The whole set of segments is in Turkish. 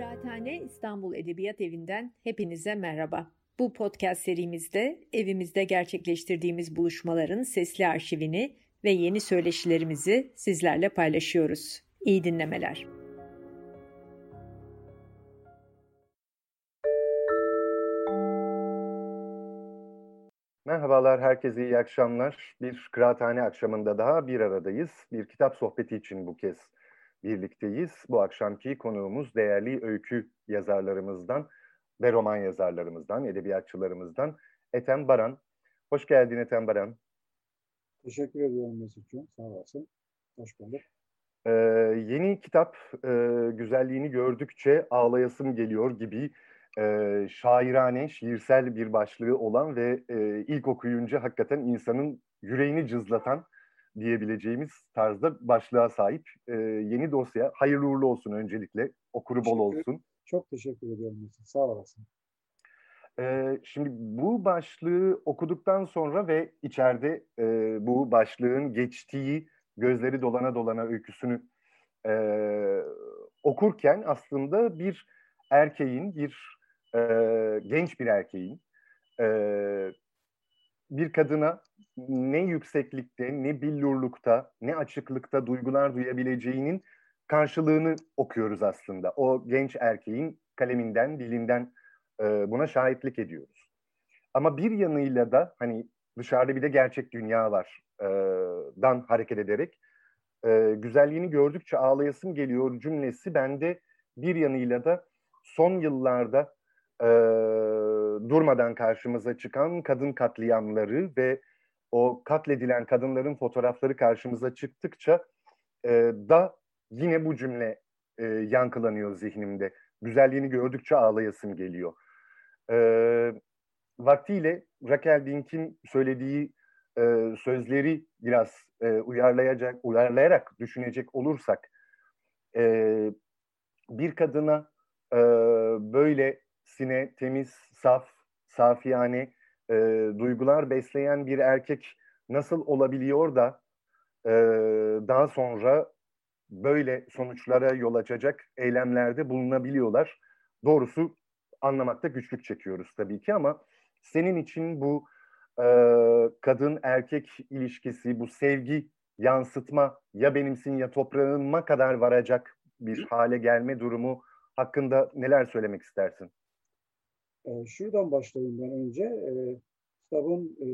Kıraathane İstanbul Edebiyat Evi'nden hepinize merhaba. Bu podcast serimizde evimizde gerçekleştirdiğimiz buluşmaların sesli arşivini ve yeni söyleşilerimizi sizlerle paylaşıyoruz. İyi dinlemeler. Merhabalar, herkese iyi akşamlar. Bir kıraathane akşamında daha bir aradayız. Bir kitap sohbeti için bu kez birlikteyiz. Bu akşamki konuğumuz değerli öykü yazarlarımızdan ve roman yazarlarımızdan, edebiyatçılarımızdan Ethem Baran. Hoş geldin Ethem Baran. Teşekkür ediyorum Mesut'cum. Sağ olasın. Hoş bulduk. Ee, yeni kitap e, güzelliğini gördükçe ağlayasım geliyor gibi e, şairane, şiirsel bir başlığı olan ve e, ilk okuyunca hakikaten insanın yüreğini cızlatan diyebileceğimiz tarzda başlığa sahip e, yeni dosya. Hayırlı uğurlu olsun öncelikle. Okuru bol olsun. Çok teşekkür ediyorum. Sağ olasın. Ee, şimdi bu başlığı okuduktan sonra ve içeride e, bu başlığın geçtiği gözleri dolana dolana öyküsünü e, okurken aslında bir erkeğin, bir e, genç bir erkeğin e, bir kadına ne yükseklikte, ne billurlukta, ne açıklıkta duygular duyabileceğinin karşılığını okuyoruz aslında. O genç erkeğin kaleminden, dilinden e, buna şahitlik ediyoruz. Ama bir yanıyla da hani dışarıda bir de gerçek dünya var e, dan hareket ederek e, güzelliğini gördükçe ağlayasım geliyor cümlesi bende bir yanıyla da son yıllarda e, durmadan karşımıza çıkan kadın katliamları ve o katledilen kadınların fotoğrafları karşımıza çıktıkça e, da yine bu cümle e, yankılanıyor zihnimde. Güzelliğini gördükçe ağlayasım geliyor. E, vaktiyle Raquel Dink'in söylediği e, sözleri biraz e, uyarlayacak, uyarlayarak düşünecek olursak e, bir kadına e, böyle sine, temiz, saf, safiyane e, duygular besleyen bir erkek nasıl olabiliyor da e, daha sonra böyle sonuçlara yol açacak eylemlerde bulunabiliyorlar. Doğrusu anlamakta güçlük çekiyoruz tabii ki ama senin için bu e, kadın erkek ilişkisi, bu sevgi yansıtma ya benimsin ya toprağınma kadar varacak bir hale gelme durumu hakkında neler söylemek istersin? E, şuradan başlayayım ben önce. E, kitabın e,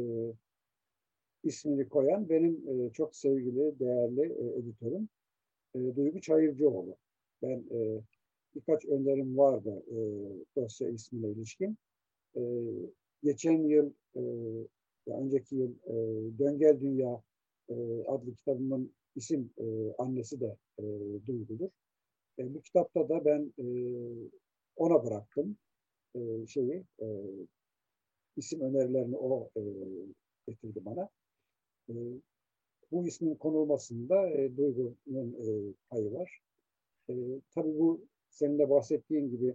ismini koyan benim e, çok sevgili, değerli e, editörüm e, Duygu Çayırcıoğlu. Ben e, birkaç önerim vardı e, dosya ismine ilişkin. E, geçen yıl, e, önceki yıl e, Döngel Dünya e, adlı kitabımın isim e, annesi de e, Duygu'dur. E, bu kitapta da ben e, ona bıraktım e, şeyi e, isim önerilerini o e, getirdi bana. E, bu ismin konulmasında e, Duygu'nun e, payı var. E, tabii bu senin de bahsettiğin gibi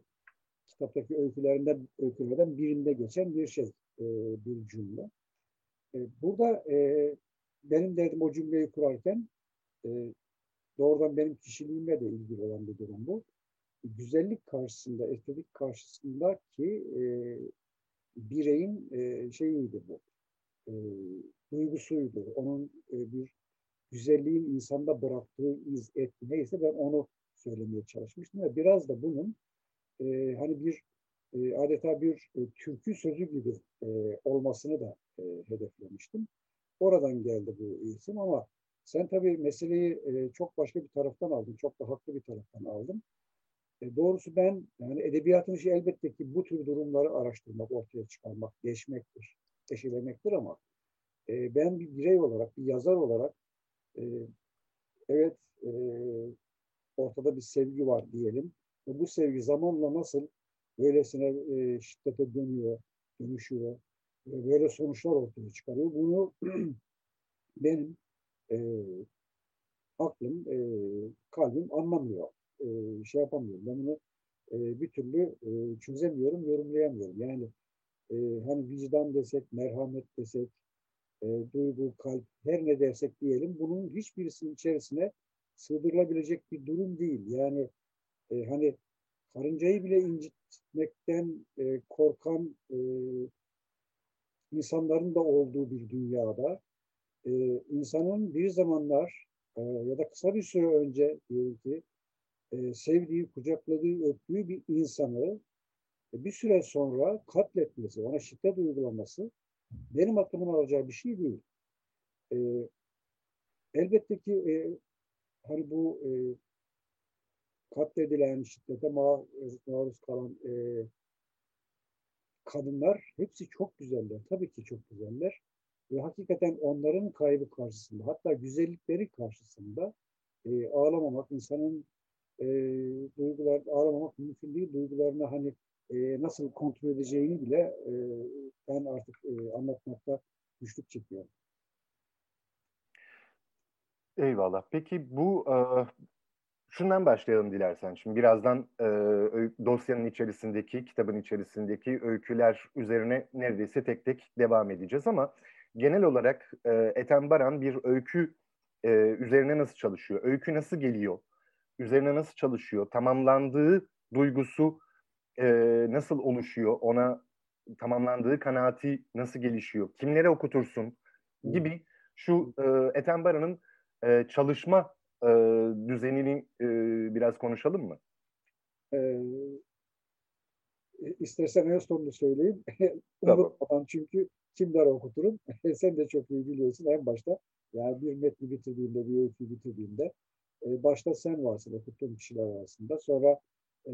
kitaptaki öykülerinden, öykülerden birinde geçen bir şey, e, bir cümle. E, burada e, benim derdim o cümleyi kurarken e, doğrudan benim kişiliğimle de ilgili olan bir durum bu güzellik karşısında, estetik karşısında ki e, bireyin e, şeyiydi bu. E, duygusuydu. Onun e, bir güzelliğin insanda bıraktığı iz, et neyse ben onu söylemeye çalışmıştım ve biraz da bunun e, hani bir e, adeta bir e, türkü sözü gibi e, olmasını da e, hedeflemiştim. Oradan geldi bu isim ama sen tabii meseleyi e, çok başka bir taraftan aldın, çok da haklı bir taraftan aldın. E, doğrusu ben yani edebiyatın işi elbette ki bu tür durumları araştırmak, ortaya çıkarmak, geçmektir, eşelemektir ama e, ben bir birey olarak, bir yazar olarak e, evet e, ortada bir sevgi var diyelim. Ve bu sevgi zamanla nasıl böylesine e, şiddete dönüyor, dönüşüyor ve böyle sonuçlar ortaya çıkarıyor. Bunu benim e, aklım, e, kalbim anlamıyor e, şey yapamıyorum. Ben bunu e, bir türlü e, çözemiyorum, yorumlayamıyorum. Yani e, hani vicdan desek, merhamet desek, e, duygu, kalp, her ne dersek diyelim bunun hiçbirisinin içerisine sığdırılabilecek bir durum değil. Yani e, hani karıncayı bile incitmekten e, korkan e, insanların da olduğu bir dünyada e, insanın bir zamanlar e, ya da kısa bir süre önce diyelim ki e, sevdiği, kucakladığı, öptüğü bir insanı e, bir süre sonra katletmesi, ona şiddet uygulaması benim aklımın alacağı bir şey değil. E, elbette ki hani bu katledilen, şiddete maruz kalan kadınlar hepsi çok güzeller. Tabii ki çok güzeller. Ve hakikaten onların kaybı karşısında, hatta güzellikleri karşısında e, ağlamamak, insanın e, duygular, ağlamamak mümkün değil. Duygularını hani e, nasıl kontrol edeceğini bile e, ben artık e, anlatmakta güçlük çekiyorum. Eyvallah. Peki bu e, şundan başlayalım dilersen. Şimdi birazdan e, dosyanın içerisindeki, kitabın içerisindeki öyküler üzerine neredeyse tek tek devam edeceğiz ama genel olarak e, Ethem Baran bir öykü e, üzerine nasıl çalışıyor? Öykü nasıl geliyor? Üzerine nasıl çalışıyor? Tamamlandığı duygusu e, nasıl oluşuyor? Ona tamamlandığı kanaati nasıl gelişiyor? Kimlere okutursun? Gibi şu e, Ethem Baran'ın e, çalışma e, düzenini e, biraz konuşalım mı? Ee, istersen en sonunu söyleyeyim. Unutmadan çünkü kimler okuturum? Sen de çok iyi biliyorsun en başta. Yani bir metni bitirdiğinde, bir öykü bitirdiğinde e, başta sen varsın, okuttuğun kişiler arasında. Sonra e,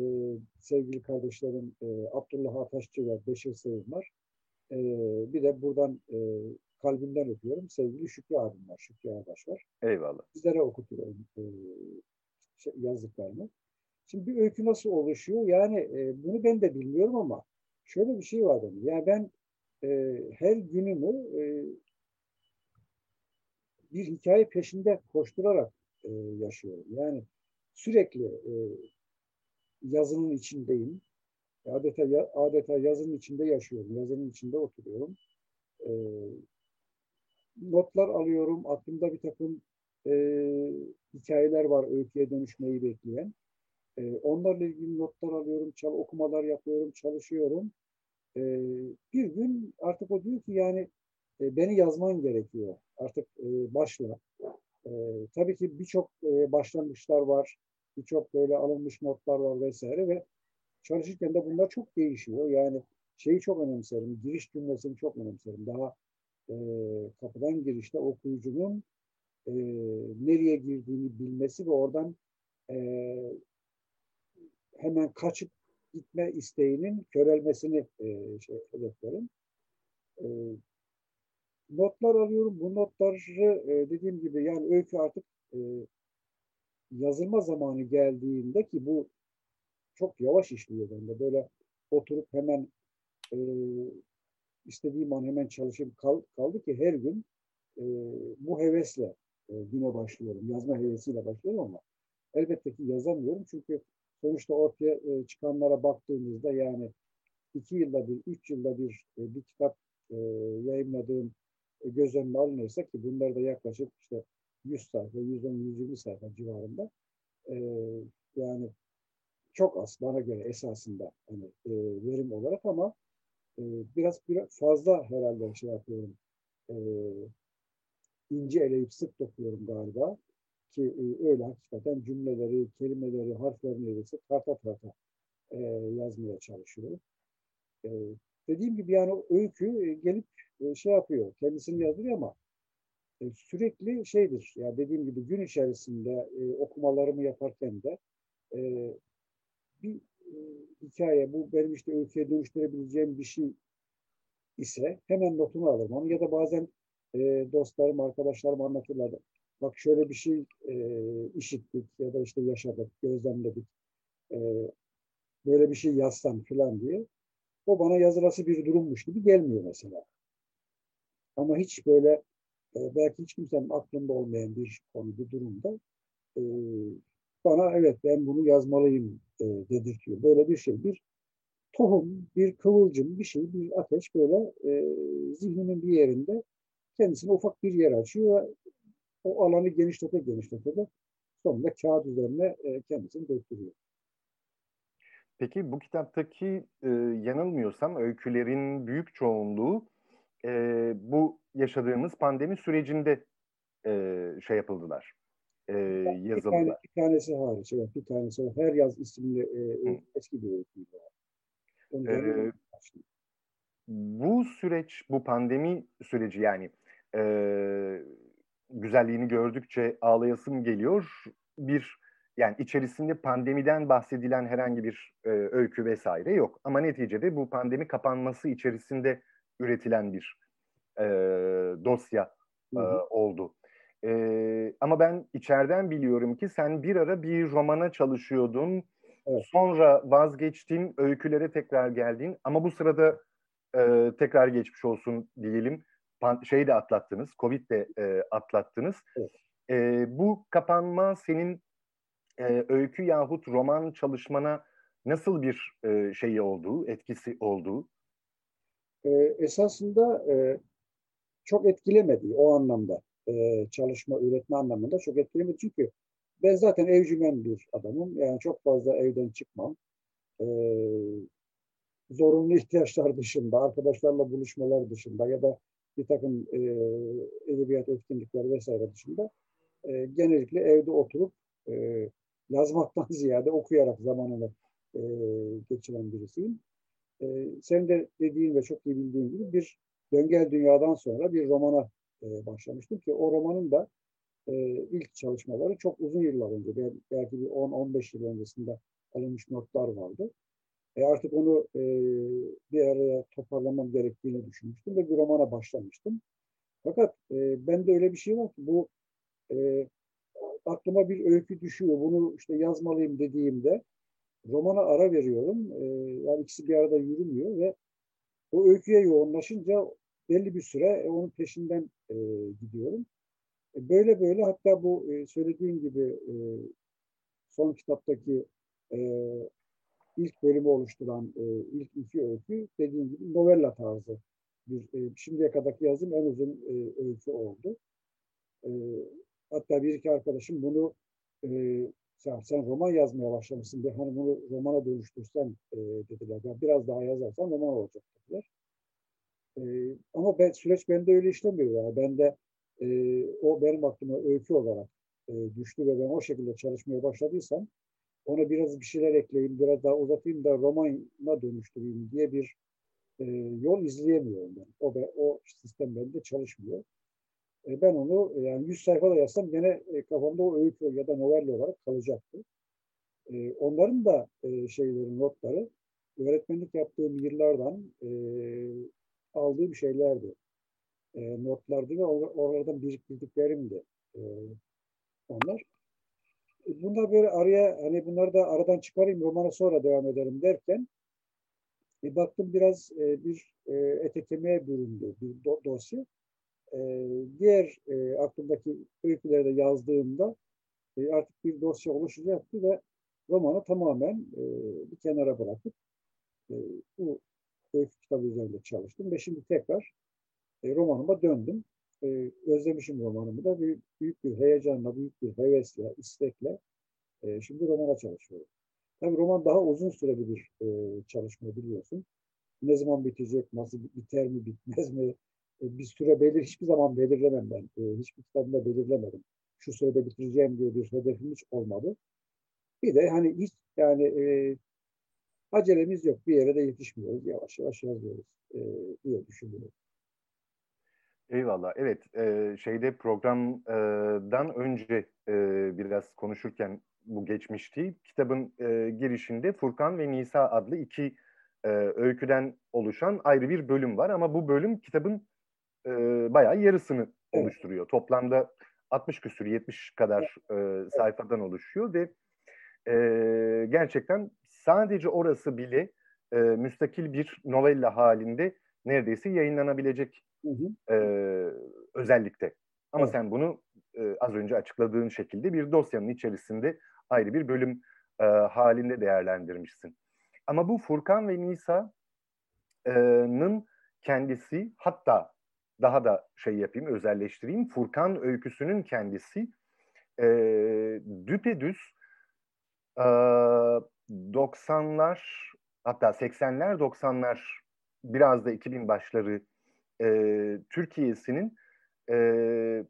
sevgili kardeşlerim e, Abdullah Ataşçı ve Beşir Sevim var. E, bir de buradan e, kalbimden öpüyorum. Sevgili Şükrü abim var. Şükrü Ağbaş var. Eyvallah. Sizlere okutuyorum e, şey, yazdıklarımı. Şimdi bir öykü nasıl oluşuyor? Yani e, bunu ben de bilmiyorum ama şöyle bir şey var benim. Yani ben e, her günümü e, bir hikaye peşinde koşturarak e, yaşıyorum. Yani sürekli e, yazının içindeyim. Adeta adeta yazının içinde yaşıyorum. Yazının içinde oturuyorum. E, notlar alıyorum. Aklımda bir takım e, hikayeler var öyküye dönüşmeyi bekleyen. E, onlarla ilgili notlar alıyorum, çal okumalar yapıyorum, çalışıyorum. E, bir gün artık o diyor ki yani e, beni yazman gerekiyor. Artık e, başla. E, tabii ki birçok e, başlangıçlar var. Birçok böyle alınmış notlar var vesaire ve çalışırken de bunlar çok değişiyor. Yani şeyi çok önemserim, giriş cümlesini çok önemserim. Daha e, kapıdan girişte okuyucunun e, nereye girdiğini bilmesi ve oradan e, hemen kaçıp gitme isteğinin körelmesini e, şey, hedeflerim. E, notlar alıyorum. Bu notları e, dediğim gibi yani öykü artık e, yazılma zamanı geldiğinde ki bu çok yavaş işliyor bende. Böyle oturup hemen e, istediğim an hemen çalışıp kal, kaldı ki her gün e, bu hevesle e, güne başlıyorum. Yazma hevesiyle başlıyorum ama elbette ki yazamıyorum çünkü sonuçta ortaya e, çıkanlara baktığımızda yani iki yılda bir, üç yılda bir e, bir kitap e, yayınladığım göz önüne alınırsa ki bunlar da yaklaşık işte 100 sayfa, 110-120 sayfa civarında. E, yani çok az bana göre esasında hani, e, verim olarak ama e, biraz, biraz fazla herhalde şey yapıyorum. E, ince eleyip sık dokuyorum galiba. Ki e, öyle hakikaten cümleleri, kelimeleri, harflerini neredeyse tarta tarta e, yazmaya çalışıyorum. E, dediğim gibi yani öykü e, gelip e, şey yapıyor, kendisini yazıyor ama e, sürekli şeydir. Ya yani dediğim gibi gün içerisinde e, okumalarımı yaparken de bir hikaye, bu benim işte öyküye dönüştürebileceğim bir şey ise hemen notumu alırım onu ya da bazen e, dostlarım, arkadaşlarım anlatırlar. Bak şöyle bir şey e, işittik ya da işte yaşadık, gözlemledik. E, böyle bir şey yazsam falan diye. O bana yazılası bir durummuş gibi gelmiyor mesela. Ama hiç böyle e, belki hiç kimsenin aklında olmayan bir konu, bir durumda e, bana evet ben bunu yazmalıyım e, dedirtiyor. Böyle bir şey. Bir tohum, bir kıvılcım, bir şey, bir ateş böyle e, zihnimin bir yerinde kendisine ufak bir yer açıyor ve o alanı genişlete genişlete de sonunda kağıt üzerine e, kendisini döktürüyor. Peki bu kitaptaki e, yanılmıyorsam öykülerin büyük çoğunluğu e, bu yaşadığımız pandemi sürecinde e, şey yapıldılar, e, yazıldılar. Bir, tane, bir tanesi hariç, evet, bir tanesi Her Yaz isimli e, eski bir öyküydü. Ee, bu süreç, bu pandemi süreci yani e, güzelliğini gördükçe ağlayasım geliyor. Bir yani içerisinde pandemiden bahsedilen herhangi bir e, öykü vesaire yok. Ama neticede bu pandemi kapanması içerisinde üretilen bir e, dosya e, oldu. E, ama ben içeriden biliyorum ki sen bir ara bir romana çalışıyordun. Evet. Sonra vazgeçtin, öykülere tekrar geldin. Ama bu sırada e, tekrar geçmiş olsun diyelim. Pan, şeyi de atlattınız, Covid de e, atlattınız. Evet. E, bu kapanma senin e, öykü yahut roman çalışmana nasıl bir e, şeyi olduğu, etkisi olduğu? E, esasında e, çok etkilemedi o anlamda. E, çalışma, üretme anlamında çok etkilemedi. Çünkü ben zaten evcimen bir adamım. Yani çok fazla evden çıkmam. E, zorunlu ihtiyaçlar dışında, arkadaşlarla buluşmalar dışında ya da bir takım e, edebiyat etkinlikleri vesaire dışında e, genellikle evde oturup e, yazmaktan ziyade okuyarak zamanını e, geçiren birisiyim. E, senin de dediğin ve çok iyi bildiğin gibi bir Döngel Dünya'dan sonra bir romana e, başlamıştım ki o romanın da e, ilk çalışmaları çok uzun yıllar önce, belki bir 10-15 yıl öncesinde alınmış notlar vardı. E artık onu e, bir araya toparlamam gerektiğini düşünmüştüm ve bir romana başlamıştım. Fakat e, bende öyle bir şey var ki bu e, aklıma bir öykü düşüyor. Bunu işte yazmalıyım dediğimde romana ara veriyorum. E, yani ikisi bir arada yürümüyor ve o öyküye yoğunlaşınca belli bir süre e, onun peşinden e, gidiyorum. E, böyle böyle hatta bu e, söylediğim gibi e, son kitaptaki e, ilk bölümü oluşturan e, ilk iki öykü dediğim gibi novella tarzı bir e, şimdiye kadarki yazım en uzun e, öykü oldu. E, hatta bir iki arkadaşım bunu e, sen, sen roman yazmaya başlamışsın diye hani bunu romana dönüştürsen e, dediler. Yani biraz daha yazarsan roman olacak dediler. E, ama ben, süreç bende öyle işlemiyor. Yani. Bende e, o benim aklıma öykü olarak e, düştü ve ben o şekilde çalışmaya başladıysam ona biraz bir şeyler ekleyeyim, biraz daha uzatayım da romana dönüştüreyim diye bir e, yol izleyemiyorum ben. O, o sistem bende çalışmıyor. E, ben onu e, yani 100 sayfada yazsam gene e, kafamda o öykü ya da novella olarak kalacaktı. E, onların da e, şeyleri, notları öğretmenlik yaptığım yıllardan e, aldığım şeylerdi. E, notlardı ve oralardan biriktirdiklerim de e, onlar. E, bunlar böyle araya hani bunları da aradan çıkarayım romana sonra devam ederim derken e, baktım biraz e, bir e, ete büründü bir do, dosya. E, diğer e, aklımdaki öyküleri de yazdığımda e, artık bir dosya oluşacaktı ve romanı tamamen e, bir kenara bırakıp e, bu öykü kitabı üzerinde çalıştım ve şimdi tekrar e, romanıma döndüm. E, özlemişim romanımı da büyük, büyük bir heyecanla, büyük bir hevesle, istekle e, şimdi romana çalışıyorum. Tabii roman daha uzun süreli bir e, çalışma biliyorsun. Ne zaman bitecek, nasıl biter mi, bitmez mi? E, bir süre belir, hiçbir zaman belirlemem ben. E, hiçbir kitabımda belirlemedim. Şu sürede bitireceğim diye bir hedefim hiç olmadı. Bir de hani hiç yani e, acelemiz yok. Bir yere de yetişmiyoruz. Yavaş yavaş yazıyoruz e, diye düşünüyorum. Eyvallah. Evet, e, şeyde programdan önce e, biraz konuşurken bu geçmişti. Kitabın e, girişinde Furkan ve Nisa adlı iki e, öyküden oluşan ayrı bir bölüm var ama bu bölüm kitabın e, bayağı yarısını oluşturuyor. Toplamda 60 küsur 70 kadar e, sayfadan oluşuyor ve e, gerçekten sadece orası bile e, müstakil bir novella halinde neredeyse yayınlanabilecek hı hı. E, özellikte. Ama evet. sen bunu e, az önce açıkladığın şekilde bir dosyanın içerisinde ayrı bir bölüm e, halinde değerlendirmişsin. Ama bu Furkan ve Nisa'nın kendisi hatta daha da şey yapayım özelleştireyim. Furkan öyküsünün kendisi e, düpedüz e, 90'lar hatta 80'ler 90'lar biraz da 2000 başları e, Türkiye'sinin e,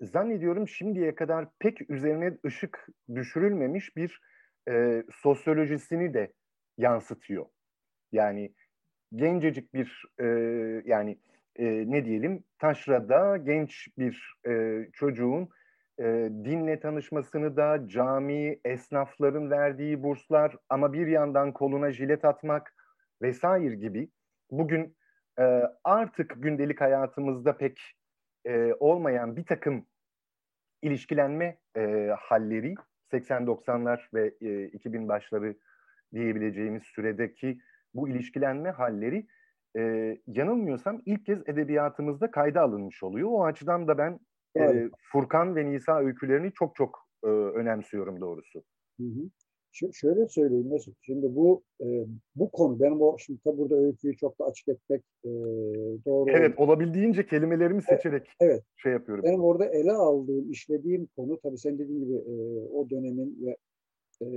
zannediyorum şimdiye kadar pek üzerine ışık düşürülmemiş bir e, sosyolojisini de yansıtıyor. Yani gencecik bir e, yani e, ne diyelim taşrada genç bir e, çocuğun e, dinle tanışmasını da cami, esnafların verdiği burslar ama bir yandan koluna jilet atmak vesaire gibi. Bugün e, artık gündelik hayatımızda pek e, olmayan bir takım ilişkilenme e, halleri 80-90'lar ve e, 2000 başları diyebileceğimiz süredeki bu ilişkilenme halleri e, yanılmıyorsam ilk kez edebiyatımızda kayda alınmış oluyor. O açıdan da ben e, Furkan ve Nisa öykülerini çok çok e, önemsiyorum doğrusu. Hı hı. Ş- şöyle söyleyeyim Mesut. Şimdi bu e, bu konu benim o şimdi tabi burada öyküyü çok da açık etmek e, doğru. Evet olabildiğince kelimelerimi seçerek evet. şey yapıyorum. Benim orada ele aldığım, işlediğim konu tabii sen dediğin gibi e, o dönemin ve e,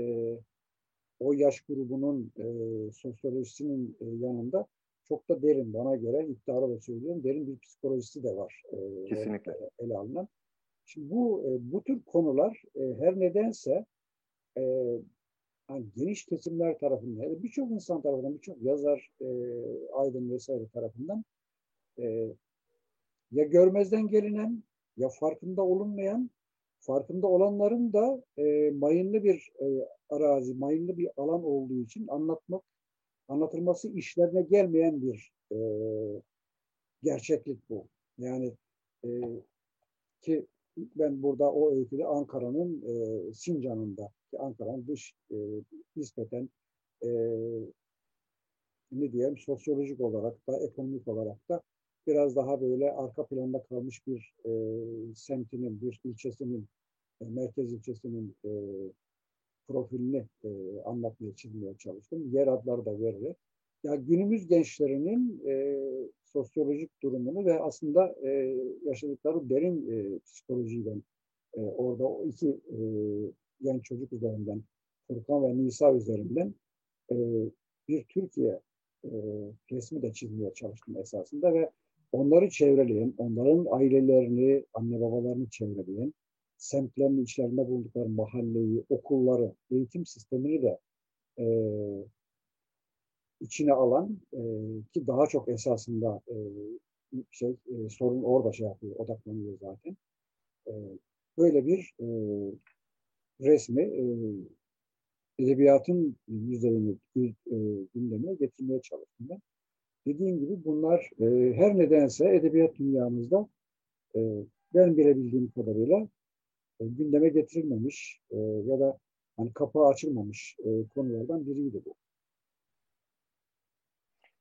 o yaş grubunun e, sosyolojisinin e, yanında çok da derin bana göre iddialı da söylüyorum derin bir psikolojisi de var. E, Kesinlikle. E, ele alınan. Şimdi bu e, bu tür konular e, her nedense e, yani geniş kesimler tarafından, birçok insan tarafından, birçok yazar, e, aydın vesaire tarafından e, ya görmezden gelinen ya farkında olunmayan, farkında olanların da e, mayınlı bir e, arazi, mayınlı bir alan olduğu için anlatmak, anlatılması işlerine gelmeyen bir e, gerçeklik bu. Yani e, ki ben burada o öyküde Ankara'nın e, Sincan'ında, Ankara'nın dış e, nispeten e, ne diyelim sosyolojik olarak da ekonomik olarak da biraz daha böyle arka planda kalmış bir e, semtinin, bir ilçesinin, e, merkez ilçesinin e, profilini e, anlatmaya, çizmeye çalıştım. Yer adları da vererek. Ya günümüz gençlerinin e, sosyolojik durumunu ve aslında e, yaşadıkları derin e, psikolojiyi ben e, orada o iki e, genç çocuk üzerinden, Furkan ve Nisa üzerinden e, bir Türkiye e, resmi de çizmeye çalıştım esasında ve onları çevreleyen, onların ailelerini, anne babalarını çevreleyen, semtlerin içlerinde buldukları mahalleyi, okulları, eğitim sistemini de e, içine alan e, ki daha çok esasında e, şey e, sorun orada şey yapıyor, odaklanıyor zaten. E, böyle bir e, resmi e, edebiyatın yüzeyini e, gündeme getirmeye çalıştım ben. Dediğim gibi bunlar e, her nedense edebiyat dünyamızda e, ben bilebildiğim kadarıyla gündeme getirilmemiş e, ya da hani kapağı açılmamış e, konulardan biriydi bu.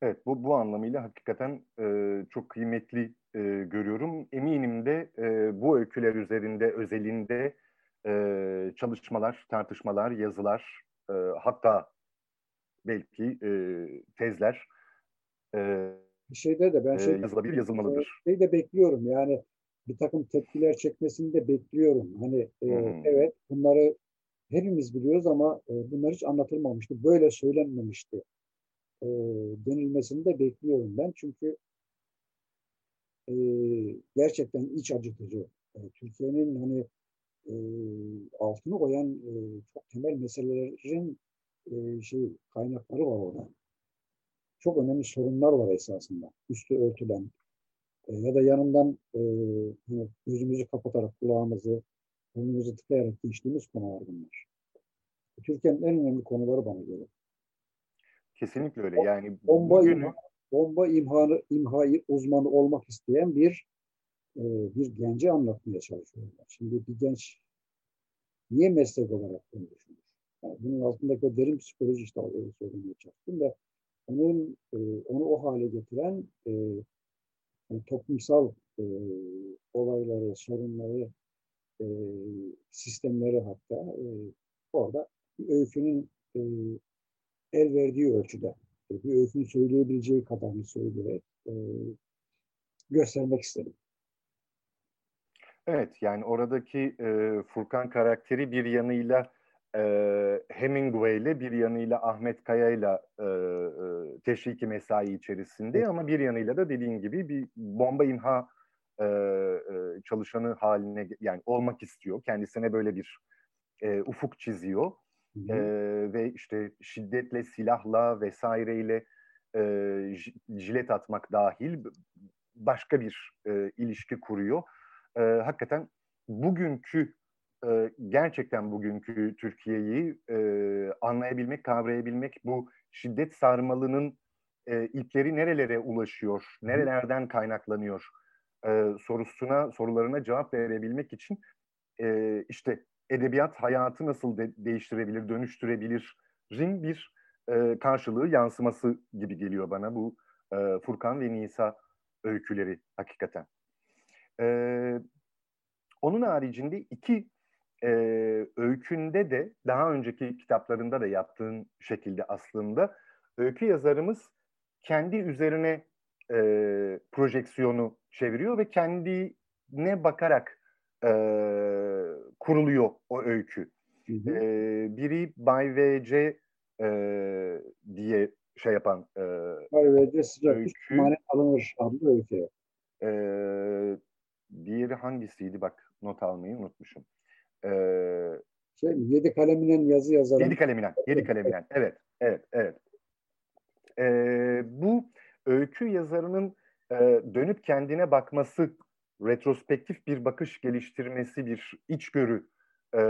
Evet, bu bu anlamıyla hakikaten e, çok kıymetli e, görüyorum. Eminim de e, bu öyküler üzerinde özelinde e, çalışmalar, tartışmalar, yazılar, e, hatta belki e, tezler e, şeyde de ben şey, e, yazılabilir, yazılmalıdır. Şey de bekliyorum yani bir takım tepkiler çekmesini de bekliyorum. Hani e, hmm. evet bunları hepimiz biliyoruz ama e, bunlar hiç anlatılmamıştı. Böyle söylenmemişti e, denilmesini de bekliyorum ben. Çünkü e, gerçekten iç acıtıcı. E, Türkiye'nin hani e, altını koyan e, çok temel meselelerin e, şey kaynakları var orada. Çok önemli sorunlar var esasında. Üstü örtülen ya da yanından e, hani gözümüzü kapatarak kulağımızı, burnumuzu tıkayarak geçtiğimiz konular bunlar. Türkiye'nin en önemli konuları bana göre. Kesinlikle öyle. Yani bomba bugün... imha, bomba imhanı, imhayı uzmanı olmak isteyen bir e, bir genci anlatmaya çalışıyorlar. Şimdi bir genç niye meslek olarak bunu düşünür? Yani bunun altındaki o derin psikoloji işte öyle söylemeye çalıştım ve onun e, onu o hale getiren e, yani toplumsal e, olayları, sorunları, e, sistemleri hatta e, orada bir öykünün e, el verdiği ölçüde e, bir öykünün söyleyebileceği kadarını söyleyerek e, göstermek istedim. Evet yani oradaki e, Furkan karakteri bir yanıyla e, Hemingway ile bir yanıyla Ahmet Kaya ile e, e, teşviki mesai içerisinde ama bir yanıyla da dediğin gibi bir bomba imha e, e, çalışanı haline yani olmak istiyor. Kendisine böyle bir e, ufuk çiziyor. E, ve işte şiddetle, silahla vesaireyle e, jilet atmak dahil başka bir e, ilişki kuruyor. E, hakikaten bugünkü e, gerçekten bugünkü Türkiye'yi e, anlayabilmek, kavrayabilmek, bu şiddet sarmalının e, ipleri nerelere ulaşıyor, nerelerden kaynaklanıyor e, sorusuna, sorularına cevap verebilmek için e, işte edebiyat hayatı nasıl de, değiştirebilir, dönüştürebilir rin bir e, karşılığı, yansıması gibi geliyor bana bu e, Furkan ve Nisa öyküleri hakikaten. E, onun haricinde iki e, öykünde de daha önceki kitaplarında da yaptığın şekilde aslında öykü yazarımız kendi üzerine e, projeksiyonu çeviriyor ve kendine bakarak e, kuruluyor o öykü. Hı hı. E, biri Bay V.C. E, diye şey yapan e, Bay V.C. sıcak öykü. alınır adlı öykü. E, diğeri hangisiydi bak not almayı unutmuşum. E, şey, yedi kaleminen yazı yazarım. Yedi kaleminen, yedi kaleminen. Evet, evet, evet. E, bu öykü yazarının e, dönüp kendine bakması, retrospektif bir bakış geliştirmesi, bir içgörü e,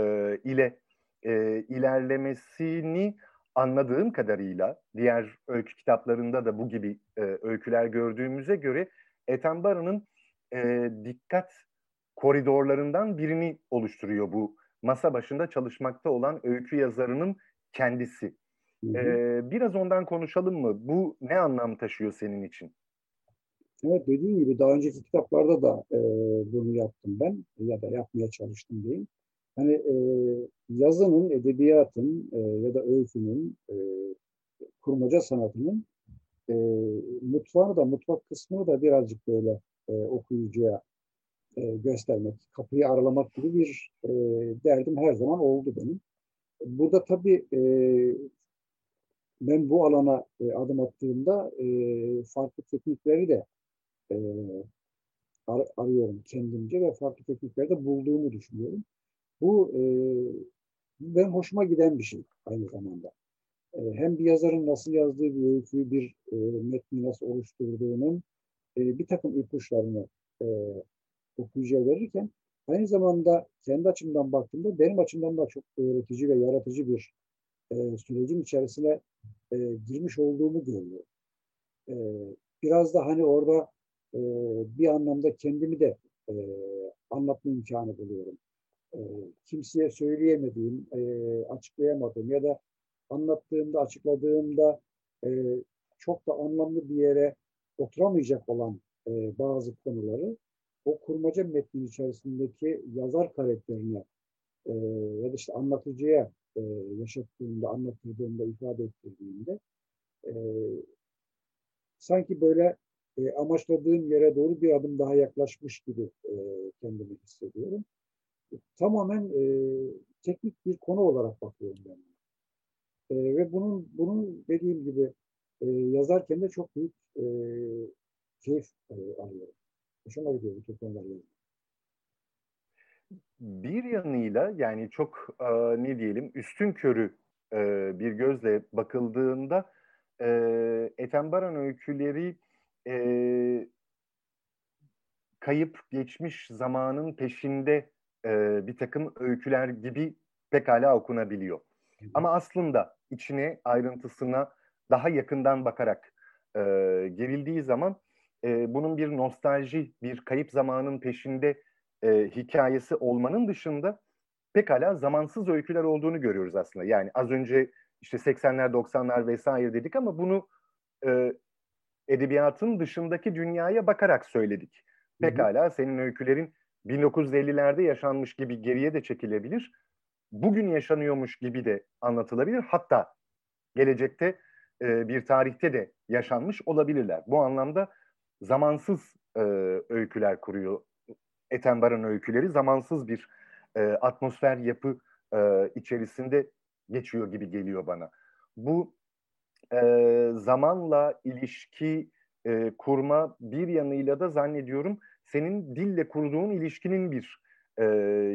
ile e, ilerlemesini anladığım kadarıyla diğer öykü kitaplarında da bu gibi e, öyküler gördüğümüze göre Ethan e, dikkat koridorlarından birini oluşturuyor bu masa başında çalışmakta olan öykü yazarının kendisi. Hı hı. Ee, biraz ondan konuşalım mı? Bu ne anlam taşıyor senin için? Evet dediğim gibi daha önceki kitaplarda da e, bunu yaptım ben ya da yapmaya çalıştım diyeyim. Hani e, yazının, edebiyatın e, ya da öykünün, e, kurmaca sanatının e, mutfağını da, mutfak kısmını da birazcık böyle e, okuyucuya e, göstermek, kapıyı aralamak gibi bir e, derdim her zaman oldu benim. Burada tabii e, ben bu alana adım attığımda farklı teknikleri de ar- arıyorum kendimce ve farklı teknikleri de bulduğumu düşünüyorum. Bu benim hoşuma giden bir şey aynı zamanda. Hem bir yazarın nasıl yazdığı bir öyküyü, bir metni nasıl oluşturduğunun bir takım ipuçlarını okuyucuya verirken aynı zamanda kendi açımdan baktığımda benim açımdan da çok öğretici ve yaratıcı bir e, sürecin içerisine e, girmiş olduğumu görüyorum. E, biraz da hani orada e, bir anlamda kendimi de e, anlatma imkanı buluyorum. E, kimseye söyleyemediğim, e, açıklayamadığım ya da anlattığımda, açıkladığımda e, çok da anlamlı bir yere oturamayacak olan e, bazı konuları o kurmaca metnin içerisindeki yazar karakterine e, ya da işte anlatıcıya e, yaşattığımda, anlattırdığımda, ifade ettirdiğimde e, sanki böyle e, amaçladığım yere doğru bir adım daha yaklaşmış gibi e, kendimi hissediyorum. E, tamamen e, teknik bir konu olarak bakıyorum ben. E, ve bunun bunun dediğim gibi e, yazarken de çok büyük e, keyif e, alıyorum. Hoşuma gidiyor bu tür konular Bir yanıyla yani çok e, ne diyelim üstün körü e, bir gözle bakıldığında e, Etembaran öyküleri e, kayıp geçmiş zamanın peşinde e, bir takım öyküler gibi pekala okunabiliyor. Ama aslında içine ayrıntısına daha yakından bakarak e, gerildiği zaman e, bunun bir nostalji, bir kayıp zamanın peşinde e, hikayesi olmanın dışında pekala zamansız öyküler olduğunu görüyoruz aslında. Yani az önce işte 80'ler 90'lar vesaire dedik ama bunu e, edebiyatın dışındaki dünyaya bakarak söyledik. Pekala hı hı. senin öykülerin 1950'lerde yaşanmış gibi geriye de çekilebilir. Bugün yaşanıyormuş gibi de anlatılabilir. Hatta gelecekte e, bir tarihte de yaşanmış olabilirler. Bu anlamda zamansız e, öyküler kuruyor. Etenbar'ın öyküleri zamansız bir e, atmosfer yapı e, içerisinde geçiyor gibi geliyor bana. Bu e, zamanla ilişki e, kurma bir yanıyla da zannediyorum senin dille kurduğun ilişkinin bir e,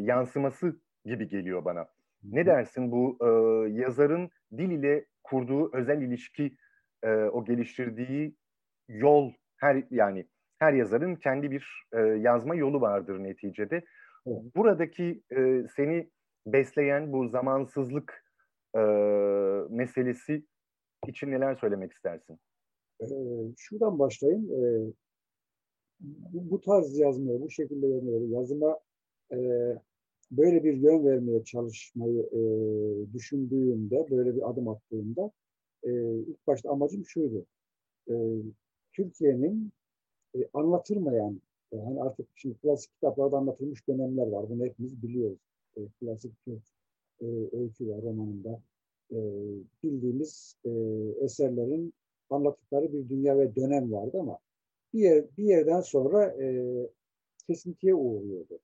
yansıması gibi geliyor bana. Ne dersin bu e, yazarın dil ile kurduğu özel ilişki, e, o geliştirdiği yol her yani her yazarın kendi bir e, yazma yolu vardır neticede. Buradaki e, seni besleyen bu zamansızlık e, meselesi için neler söylemek istersin? Ee, şuradan başlayayım. Ee, bu, bu tarz yazmaya, bu şekilde yazmaya, yazıma e, böyle bir yön vermeye çalışmayı e, düşündüğümde, böyle bir adım attığımda e, ilk başta amacım şuydu. E, Türkiye'nin e, anlatılmayan, e, hani artık şimdi klasik kitaplarda anlatılmış dönemler var. Bunu hepimiz biliyoruz. E, klasik Türk e, öyküler romanında e, bildiğimiz e, eserlerin anlattıkları bir dünya ve dönem vardı ama bir, yer, bir yerden sonra e, kesintiye uğruyordu.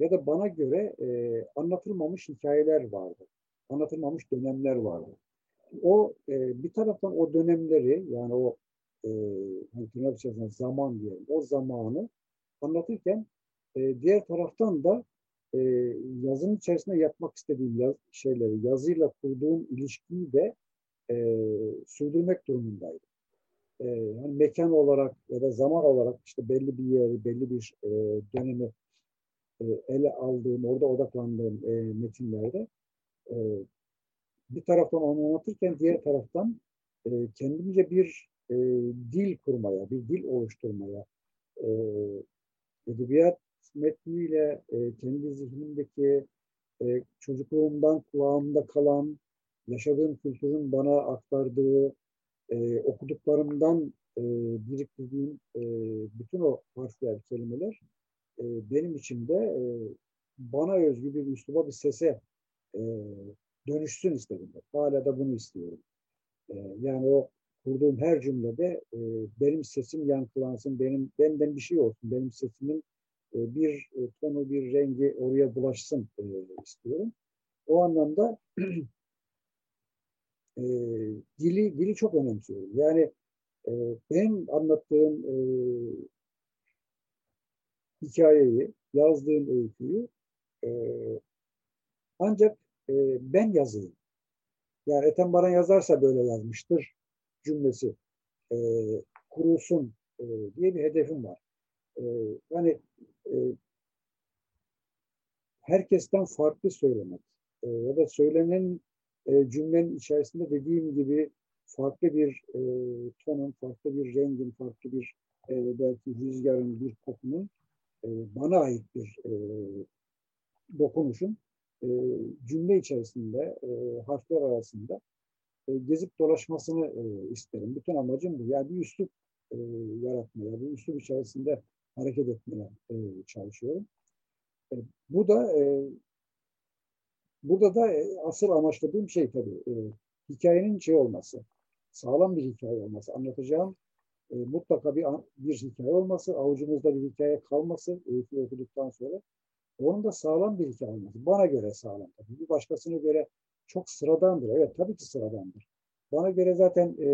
Ya da bana göre e, anlatılmamış hikayeler vardı. Anlatılmamış dönemler vardı. O e, bir taraftan o dönemleri yani o e, hani tırnak içerisinde zaman diyelim o zamanı anlatırken e, diğer taraftan da e, yazının içerisinde yapmak istediğim yaz, şeyleri, yazıyla kurduğum ilişkiyi de e, sürdürmek durumundaydım. E, yani mekan olarak ya da zaman olarak işte belli bir yeri, belli bir e, dönemi e, ele aldığım, orada odaklandığım e, metinlerde e, bir taraftan onu anlatırken diğer taraftan e, kendimce bir e, dil kurmaya, bir dil oluşturmaya, e, edebiyat metniyle e, kendi zihnimdeki e, çocukluğumdan kulağımda kalan, yaşadığım kültürün bana aktardığı, e, okuduklarımdan e, biriktirdiğim e, bütün o harfler, kelimeler e, benim için de e, bana özgü bir üsluba, bir sese e, dönüşsün istedim. Hala da bunu istiyorum. E, yani o kurduğum her cümlede e, benim sesim yankılansın, benim benden bir şey olsun, benim sesimin e, bir e, tonu, bir rengi oraya bulaşsın e, istiyorum. O anlamda e, dili dili çok önemsiyorum. Yani e, benim anlattığım e, hikayeyi, yazdığım öyküyü e, ancak e, ben yazayım. Yani Ethem Baran yazarsa böyle yazmıştır cümlesi e, kurulsun e, diye bir hedefim var. E, yani e, herkesten farklı söylemek e, ya da söylenen e, cümlenin içerisinde dediğim gibi farklı bir e, tonun, farklı bir rengin, farklı bir e, belki rüzgarın, bir kokunun e, bana ait bir e, dokunuşun e, cümle içerisinde, e, harfler arasında e, gezip dolaşmasını e, isterim. Bütün amacım bu. Yani bir üslup e, yaratmaya, bir üslup içerisinde hareket etmeye çalışıyorum. Bu da burada da asıl amaçladığım şey tabii hikayenin şey olması, sağlam bir hikaye olması, anlatacağım mutlaka bir bir hikaye olması, avucumuzda bir hikaye kalması öykü okuduktan sonra onun da sağlam bir hikaye olması. Bana göre sağlam tabii. Bir başkasına göre çok sıradandır. Evet tabii ki sıradandır. Bana göre zaten e,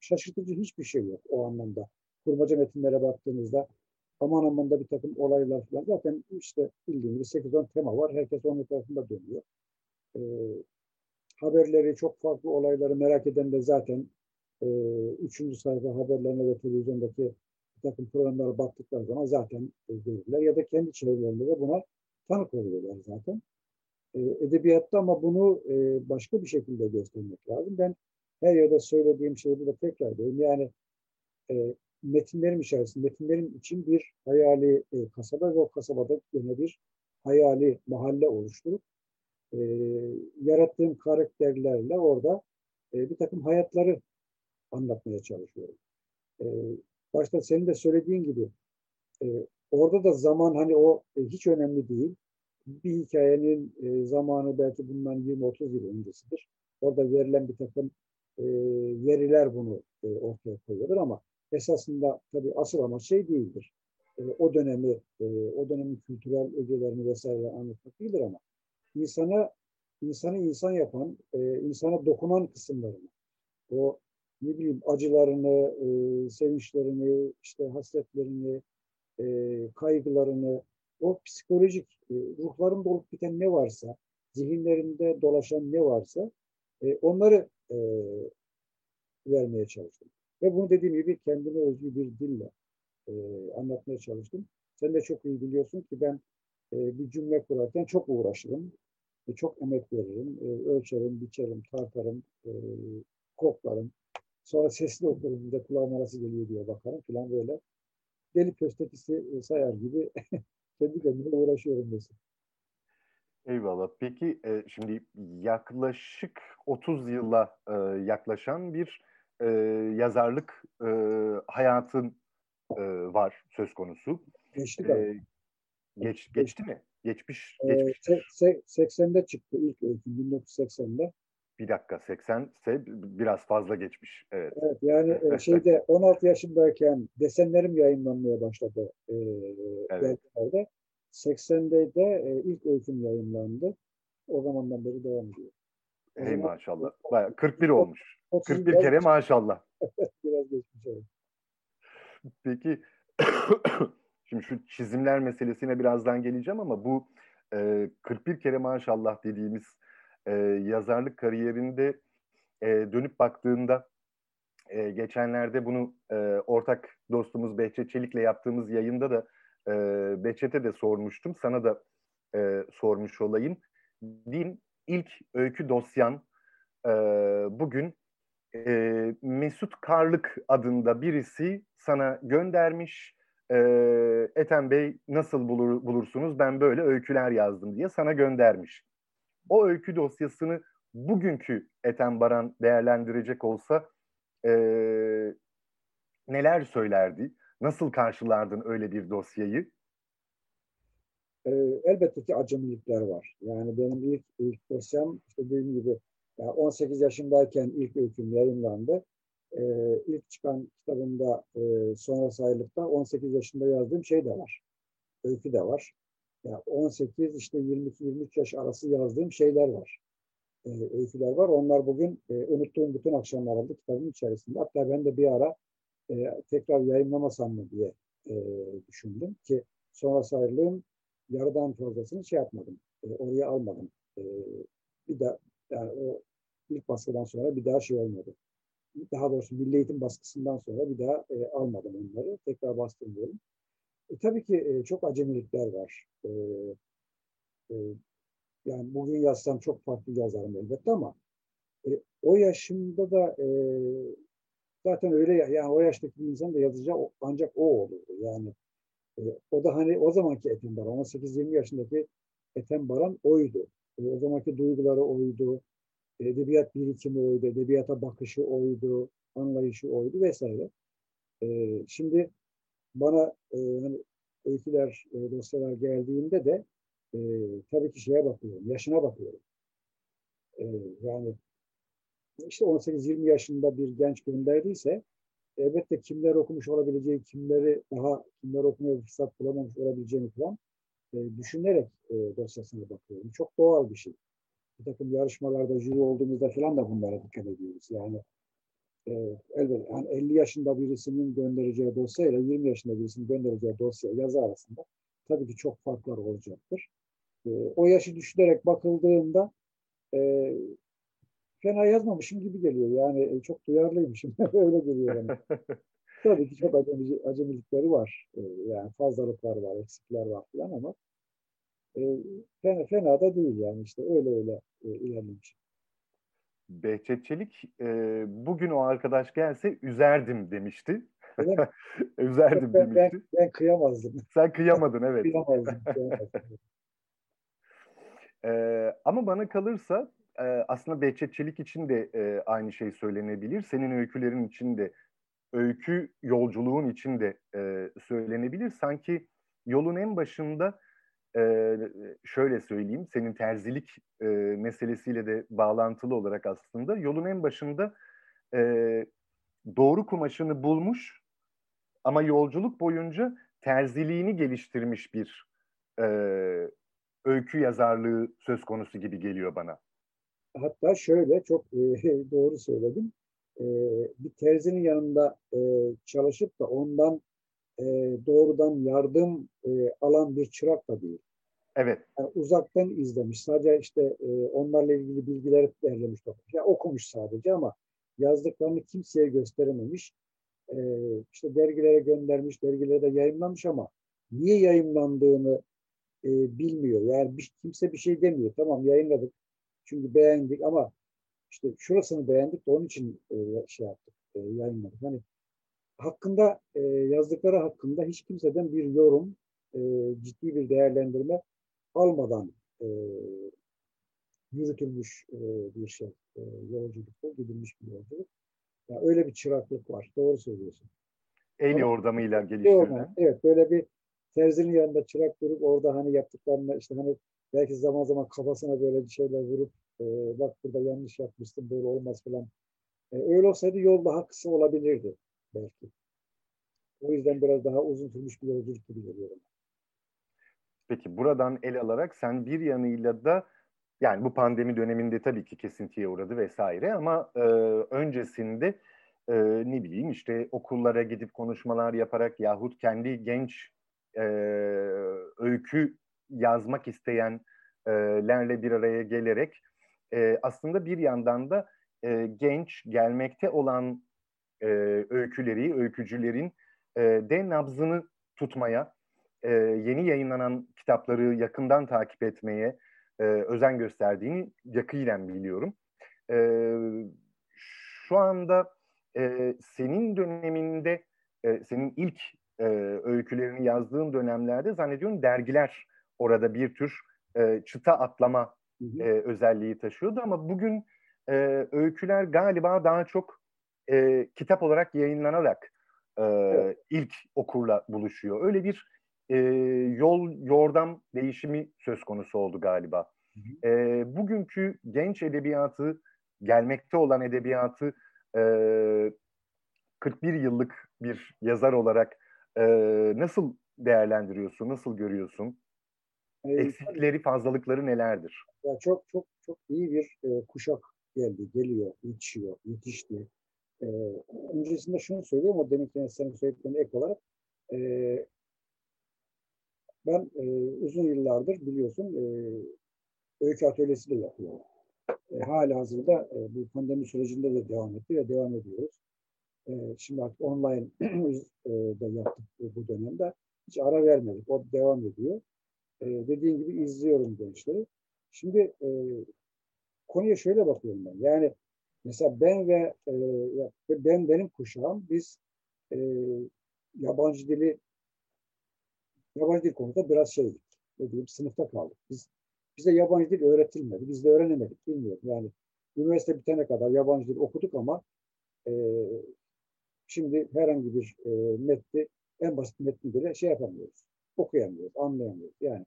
şaşırtıcı hiçbir şey yok o anlamda. Kurmaca metinlere baktığımızda aman aman da bir takım olaylar falan. Zaten işte bildiğimiz 8-10 tema var. Herkes onun tarafında dönüyor. E, haberleri, çok farklı olayları merak eden de zaten e, üçüncü sayfa haberlerine ve televizyondaki bir takım programlara baktıkları zaman zaten e, görürler. Ya da kendi çevrelerinde de buna tanık oluyorlar zaten. E, edebiyatta ama bunu e, başka bir şekilde göstermek lazım. Ben her yerde söylediğim şeyi burada tekrar ediyorum. Yani e, metinlerim içerisinde, metinlerim için bir hayali e, kasaba ve o kasabada yine bir hayali mahalle oluşturup yarattığım karakterlerle orada bir takım hayatları anlatmaya çalışıyorum. Başta senin de söylediğin gibi orada da zaman hani o hiç önemli değil. Bir hikayenin e, zamanı belki bundan 20-30 yıl öncesidir. Orada verilen bir takım e, veriler bunu e, ortaya koyuyordur ama esasında tabii asıl ama şey değildir. E, o dönemi, e, o dönemin kültürel ögelerini vesaire anlatmak değildir ama insana insanı insan yapan, e, insana dokunan kısımlarını, o ne bileyim acılarını, e, sevinçlerini, işte hasretlerini, e, kaygılarını, o psikolojik e, ruhlarında olup biten ne varsa, zihinlerinde dolaşan ne varsa e, onları e, vermeye çalıştım. Ve bunu dediğim gibi kendime özgü bir dille anlatmaya çalıştım. Sen de çok iyi biliyorsun ki ben bir cümle kurarken çok uğraşırım. Çok emek veririm. Ölçerim, biçerim, tartarım, koklarım. Sonra sesli okurum. De kulağım geliyor diye bakarım falan böyle. Deli köstekisi sayar gibi kendi kendime uğraşıyorum mesela. Eyvallah. Peki e, şimdi yaklaşık 30 yıla e, yaklaşan bir e, yazarlık e, hayatın e, var söz konusu. Geçti e, geç, geçti mi? Geçmiş. Geçmiş. Se, 80'de çıktı ilk öykü 1980'de. Bir dakika 80 ise biraz fazla geçmiş. Evet. Evet yani e, şeyde 16 yaşındayken desenlerim yayınlanmaya başladı e, evet. 80'de de e, ilk öyküm yayınlandı. O zamandan beri devam ediyor. O Ey maşallah. Bayağı 41 olmuş. 41 kere maşallah. Biraz geçmiş evet. Peki şimdi şu çizimler meselesine birazdan geleceğim ama bu e, 41 kere maşallah dediğimiz e, yazarlık kariyerinde e, dönüp baktığında e, geçenlerde bunu e, ortak dostumuz Behçet Çelik'le yaptığımız yayında da e, Behçet'e de sormuştum. Sana da e, sormuş olayım. Din ilk öykü dosyan e, bugün e, Mesut Karlık adında birisi sana göndermiş. E, Ethem Bey nasıl bulur, bulursunuz ben böyle öyküler yazdım diye sana göndermiş. O öykü dosyasını bugünkü Ethem Baran değerlendirecek olsa e, neler söylerdi? Nasıl karşılardın öyle bir dosyayı? Elbette ki acemilikler var. Yani benim ilk, ilk dosyam işte dediğim gibi yani 18 yaşındayken ilk öyküm yayınlandı. E, ilk çıkan kitabımda e, sonra sayılıkta 18 yaşında yazdığım şey de var. Öykü de var. Yani 18 işte 22-23 yaş arası yazdığım şeyler var. E, öyküler var. Onlar bugün e, unuttuğum bütün akşamlarımda kitabın içerisinde. Hatta ben de bir ara e, tekrar yayınlamasam mı diye e, düşündüm ki sonra sayılığım yarıdan fazlasını şey yapmadım. E, oraya almadım. E, bir daha yani o ilk baskıdan sonra bir daha şey olmadı. Daha doğrusu Milli Eğitim baskısından sonra bir daha e, almadım onları. Tekrar bastırmıyorum. E, tabii ki e, çok acemilikler var. E, e, yani bugün yazsam çok farklı yazarım elbette ama e, o yaşımda da e, zaten öyle yani o yaştaki bir insan da yazacağı ancak o olurdu. Yani e, o da hani o zamanki Ethem Baran, 18-20 yaşındaki Ethem Baran oydu. E, o zamanki duyguları oydu. Edebiyat birikimi oydu, edebiyata bakışı oydu, anlayışı oydu vesaire. E, şimdi bana e, hani öyküler, e, dosyalar geldiğinde de e, tabii ki şeye bakıyorum, yaşına bakıyorum. E, yani işte 18-20 yaşında bir genç gönderdiyse elbette kimler okumuş olabileceği, kimleri daha kimler okumaya fırsat bulamamış olabileceğini falan e, düşünerek e, dosyasına bakıyorum. Çok doğal bir şey. Bir takım yarışmalarda jüri olduğumuzda falan da bunlara dikkat ediyoruz. Yani e, elbette yani 50 yaşında birisinin göndereceği dosya ile 20 yaşında birisinin göndereceği dosya yazı arasında tabii ki çok farklar olacaktır. E, o yaşı düşünerek bakıldığında e, fena yazmamışım gibi geliyor. Yani e, çok duyarlıymışım. Öyle geliyor bana. Tabii ki çok acemi, acemilikleri var. E, yani fazlalıklar var, eksikler var falan ama e, fena, fena da değil yani işte öyle öyle e, ilerlemiş. Behçet Çelik e, bugün o arkadaş gelse üzerdim demişti. üzerdim ben, demişti. Ben, ben kıyamazdım. Sen kıyamadın evet. kıyamazdım. kıyamazdım. e, ama bana kalırsa e, aslında Behçet Çelik için de e, aynı şey söylenebilir. Senin öykülerin için de, öykü yolculuğun için de e, söylenebilir. Sanki yolun en başında e, şöyle söyleyeyim, senin terzilik e, meselesiyle de bağlantılı olarak aslında yolun en başında e, doğru kumaşını bulmuş ama yolculuk boyunca terziliğini geliştirmiş bir e, öykü yazarlığı söz konusu gibi geliyor bana. hatta şöyle çok e, doğru söyledim. E, bir terzinin yanında e, çalışıp da ondan e, doğrudan yardım e, alan bir çırak da değil. Evet. Yani uzaktan izlemiş. Sadece işte e, onlarla ilgili bilgileri derlemiş. Ya okumuş sadece ama yazdıklarını kimseye gösterememiş. E, işte dergilere göndermiş, dergilere de yayınlamış ama niye yayınlandığını e, bilmiyor. Yani bir, kimse bir şey demiyor. Tamam yayınladık. Çünkü beğendik ama işte şurasını beğendik de onun için e, şey yaptık, e, yayınladık. Hani hakkında e, yazdıkları hakkında hiç kimseden bir yorum, e, ciddi bir değerlendirme almadan e, yürütülmüş e, bir şey, e, yolculuk bu, gidilmiş bir yolculuk. Yani öyle bir çıraklık var. Doğru söylüyorsun. El yordamıyla geliştirilen. Evet, böyle bir terzinin yanında çırak durup orada hani yaptıklarını işte hani belki zaman zaman kafasına böyle bir şeyler vurup e, bak burada yanlış yapmışsın böyle olmaz falan. E, öyle olsaydı yol daha kısa olabilirdi belki. O yüzden biraz daha uzun sürmüş bir yolculuk gibi geliyor. Peki buradan el alarak sen bir yanıyla da yani bu pandemi döneminde tabii ki kesintiye uğradı vesaire ama e, öncesinde e, ne bileyim işte okullara gidip konuşmalar yaparak yahut kendi genç e, öykü yazmak isteyenlerle bir araya gelerek e, aslında bir yandan da e, genç gelmekte olan e, öyküleri, öykücülerin e, de nabzını tutmaya, e, yeni yayınlanan kitapları yakından takip etmeye e, özen gösterdiğini yakinen biliyorum. E, şu anda e, senin döneminde, e, senin ilk e, öykülerini yazdığın dönemlerde zannediyorum dergiler orada bir tür e, çıta atlama e, özelliği taşıyordu ama bugün e, öyküler galiba daha çok e, kitap olarak yayınlanarak e, evet. ilk okurla buluşuyor. Öyle bir e, yol yordam değişimi söz konusu oldu galiba. Hı hı. E, bugünkü genç edebiyatı, gelmekte olan edebiyatı e, 41 yıllık bir yazar olarak e, nasıl değerlendiriyorsun, nasıl görüyorsun? Ee, Eksikleri, fazlalıkları nelerdir? Ya çok çok çok iyi bir e, kuşak geldi, geliyor, yetişiyor, yetişti. E, öncesinde şunu söyleyeyim, o deminki senin söylediğin ek olarak. E, ben e, uzun yıllardır biliyorsun e, öykü atölyesi de yapıyorum. E, hala hazırda e, bu pandemi sürecinde de devam etti ve devam ediyoruz. E, şimdi artık online e, da yaptık bu, dönemde. Hiç ara vermedik. O devam ediyor. E, dediğin gibi izliyorum gençleri. Şimdi e, konuya şöyle bakıyorum ben. Yani mesela ben ve e, ben benim kuşağım biz e, yabancı dili yabancı dil konusunda biraz şeydik. Ne diyeyim, sınıfta kaldık. Biz bize yabancı dil öğretilmedi. Biz de öğrenemedik. Bilmiyorum. Yani üniversite bitene kadar yabancı dil okuduk ama e, şimdi herhangi bir e, metni en basit metni bile şey yapamıyoruz. Okuyamıyoruz, anlayamıyoruz. Yani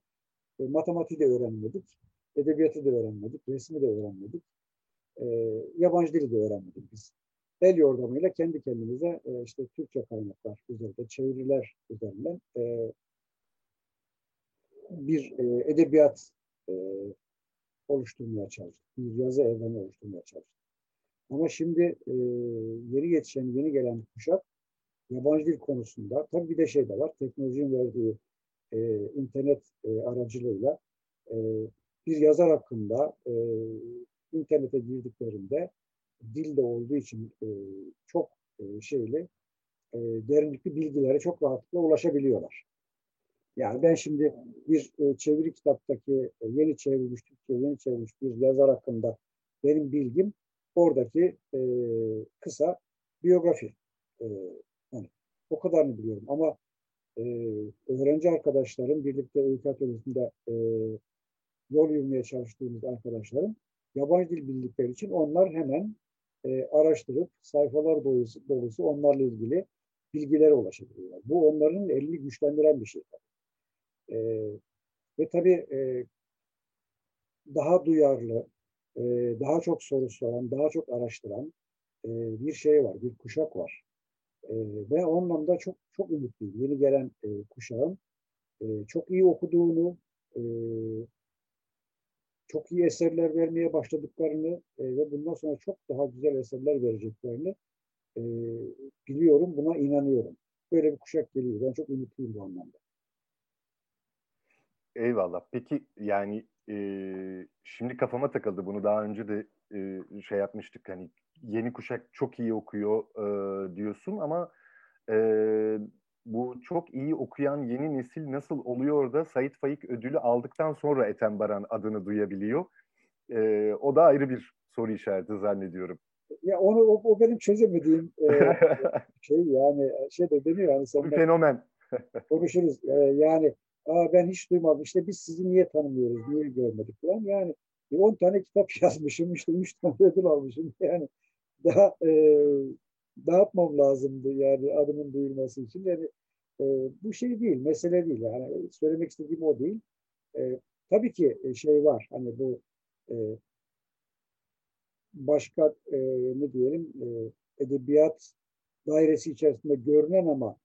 e, matematiği de öğrenmedik. Edebiyatı da öğrenmedik, resmi de öğrenmedik. E, yabancı dili de öğrenmedik biz. El yordamıyla kendi kendimize e, işte Türkçe kaynaklar üzerinde, çeviriler üzerinden e, bir e, edebiyat e, oluşturmaya çalıştık. Bir yazı evreni oluşturmaya çalıştık. Ama şimdi e, yeni yetişen, yeni gelen kuşak yabancı dil konusunda tabii bir de şey de var. Teknolojinin verdiği e, internet e, aracılığıyla e, bir yazar hakkında e, internete girdiklerinde dilde olduğu için e, çok e, şeyli e, derinlikli bilgilere çok rahatlıkla ulaşabiliyorlar. Yani ben şimdi bir e, çeviri kitaptaki e, yeni çevrilmiş, Türkçe yeni çevrilmiş bir yazar hakkında benim bilgim oradaki e, kısa biyografi. E, yani o kadarını biliyorum ama e, öğrenci arkadaşlarım birlikte öykü atölyesinde e, yol yürümeye çalıştığımız arkadaşlarım yabancı dil bildikleri için onlar hemen e, araştırıp sayfalar dolusu, dolusu onlarla ilgili bilgilere ulaşabiliyorlar. Bu onların elini güçlendiren bir şey. E, ve tabii e, daha duyarlı, e, daha çok soru soran, daha çok araştıran e, bir şey var, bir kuşak var. E, ve o anlamda çok çok umutluyum. Yeni gelen e, kuşağın e, çok iyi okuduğunu, e, çok iyi eserler vermeye başladıklarını e, ve bundan sonra çok daha güzel eserler vereceklerini e, biliyorum, buna inanıyorum. Böyle bir kuşak geliyor. Ben çok ümitliyim bu anlamda. Eyvallah. Peki yani e, şimdi kafama takıldı. Bunu daha önce de e, şey yapmıştık. Hani yeni kuşak çok iyi okuyor e, diyorsun ama e, bu çok iyi okuyan yeni nesil nasıl oluyor da Sait Faik ödülü aldıktan sonra Ethem Baran adını duyabiliyor? E, o da ayrı bir soru işareti zannediyorum. Ya onu o, o benim çözemediğim e, şey yani şey de deniyor yani sen fenomen. konuşuruz. E, yani Aa, ben hiç duymadım. İşte biz sizi niye tanımıyoruz, niye görmedik falan. Yani 10 tane kitap yazmışım, işte 3 tane ödül almışım. Yani daha e, dağıtmam lazımdı yani adımın duyulması için. Yani e, bu şey değil, mesele değil. Yani söylemek istediğim o değil. E, tabii ki e, şey var, hani bu e, başka e, ne diyelim e, edebiyat dairesi içerisinde görünen ama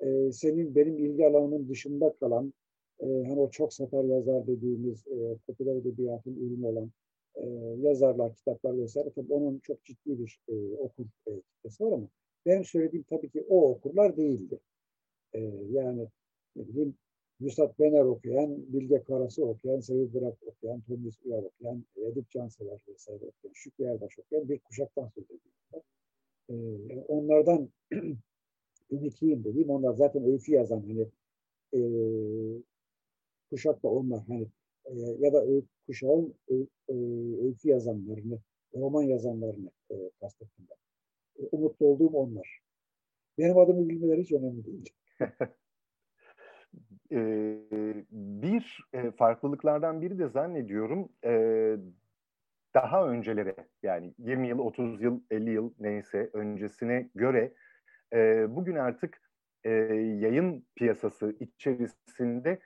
e, senin benim ilgi alanımın dışında kalan e, hani o çok satar yazar dediğimiz e, popüler edebiyatın ürünü olan e, yazarlar, kitaplar vesaire tabii onun çok ciddi bir e, okur e, kitlesi var ama benim söylediğim tabii ki o okurlar değildi. E, yani ne bileyim Yusuf Bener okuyan, Bilge Karası okuyan, Sevil Bırak okuyan, Tomris Uyar okuyan, Edip Cansever vesaire okuyan, Şükrü Erbaş okuyan bir kuşaktan söz ediyorlar. Ee, onlardan ümitliyim dediğim, onlar zaten öykü yazan hani e, kuşak da onlar hani e, ya da öykü, kuşağın e, öykü yazanlarını, roman yazanlarını e, kastettim ben. E, umutlu olduğum onlar. Benim adımı bilmeleri hiç önemli değil. bir farklılıklardan biri de zannediyorum daha öncelere yani 20 yıl, 30 yıl, 50 yıl neyse öncesine göre bugün artık yayın piyasası içerisinde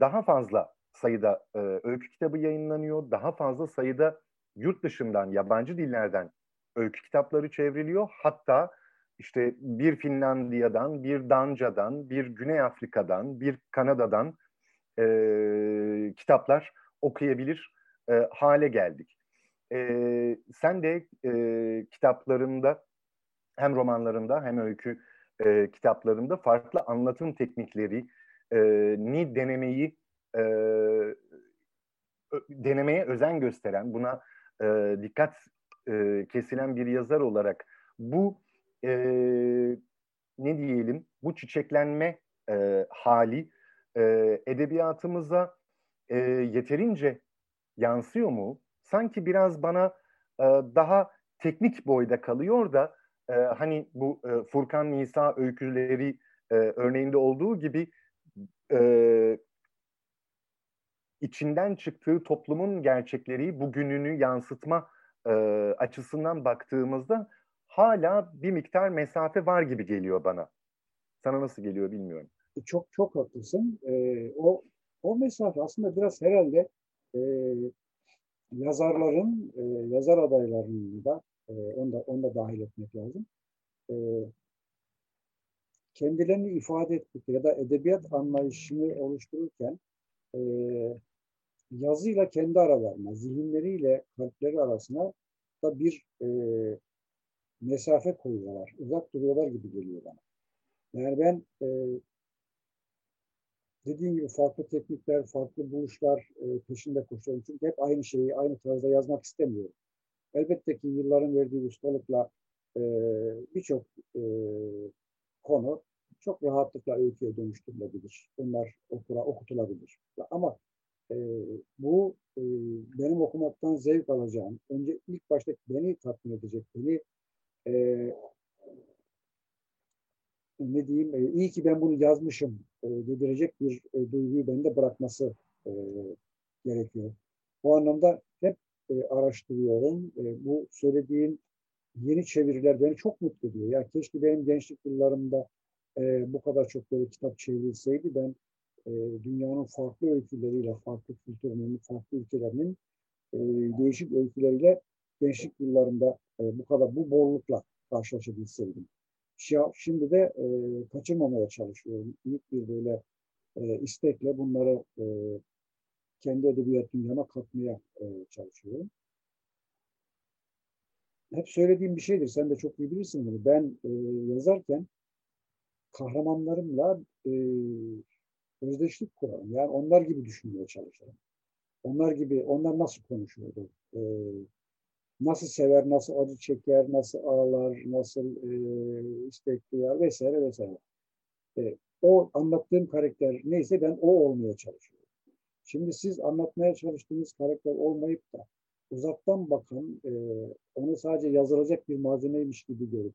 daha fazla sayıda öykü kitabı yayınlanıyor. Daha fazla sayıda yurt dışından, yabancı dillerden öykü kitapları çevriliyor. Hatta işte bir Finlandiya'dan, bir Danca'dan, bir Güney Afrika'dan, bir Kanada'dan e, kitaplar okuyabilir e, hale geldik. E, sen de e, kitaplarında hem romanlarında hem öykü e, kitaplarında farklı anlatım teknikleri e, ni denemeyi e, denemeye özen gösteren, buna e, dikkat e, kesilen bir yazar olarak bu e, ne diyelim bu çiçeklenme e, hali e, edebiyatımıza e, yeterince yansıyor mu? Sanki biraz bana e, daha teknik boyda kalıyor da e, hani bu e, Furkan Nisa öyküleri e, örneğinde olduğu gibi e, içinden çıktığı toplumun gerçekleri bugününü yansıtma e, açısından baktığımızda hala bir miktar mesafe var gibi geliyor bana. Sana nasıl geliyor bilmiyorum. E, çok çok haklısın. Ee, o o mesafe aslında biraz herhalde e, yazarların, e, yazar adaylarının da e, onu da, onu da dahil etmek lazım. E, kendilerini ifade etmek ya da edebiyat anlayışını oluştururken e, yazıyla kendi aralarına, zihinleriyle kalpleri arasına da bir e, mesafe koyuyorlar. Uzak duruyorlar gibi geliyor bana. Yani ben e, dediğim gibi farklı teknikler, farklı buluşlar e, peşinde koşuyorum. Çünkü hep aynı şeyi, aynı tarzda yazmak istemiyorum. Elbette ki yılların verdiği ustalıkla e, birçok e, konu çok rahatlıkla öyküye dönüştürülebilir. Bunlar okura, okutulabilir. Ama e, bu e, benim okumaktan zevk alacağım. Önce ilk başta beni tatmin edecek, beni e, ne diyeyim, e, iyi ki ben bunu yazmışım e, dedirecek bir e, duyguyu bende bırakması e, gerekiyor. Bu anlamda hep e, araştırıyorum. E, bu söylediğin yeni çeviriler beni çok mutlu ediyor. Ya keşke benim gençlik yıllarımda e, bu kadar çok böyle kitap çevrilseydi ben e, dünyanın farklı öyküleriyle, farklı kültürlerinin, farklı ülkelerinin e, değişik öyküleriyle gençlik yıllarında e, bu kadar bu bollukla karşılaşabilseydim. Şimdi de e, kaçırmamaya çalışıyorum. Büyük bir böyle e, istekle bunları e, kendi edebiyat dünyama katmaya e, çalışıyorum. Hep söylediğim bir şeydir. Sen de çok iyi bilirsin bunu. Ben e, yazarken kahramanlarımla e, özdeşlik kurarım. Yani onlar gibi düşünmeye çalışırım. Onlar gibi, onlar nasıl konuşuyordu? E, nasıl sever, nasıl acı çeker, nasıl ağlar, nasıl e, istek duyar vesaire vesaire. E, o anlattığım karakter neyse ben o olmaya çalışıyorum. Şimdi siz anlatmaya çalıştığınız karakter olmayıp da uzaktan bakın e, onu sadece yazılacak bir malzemeymiş gibi görüp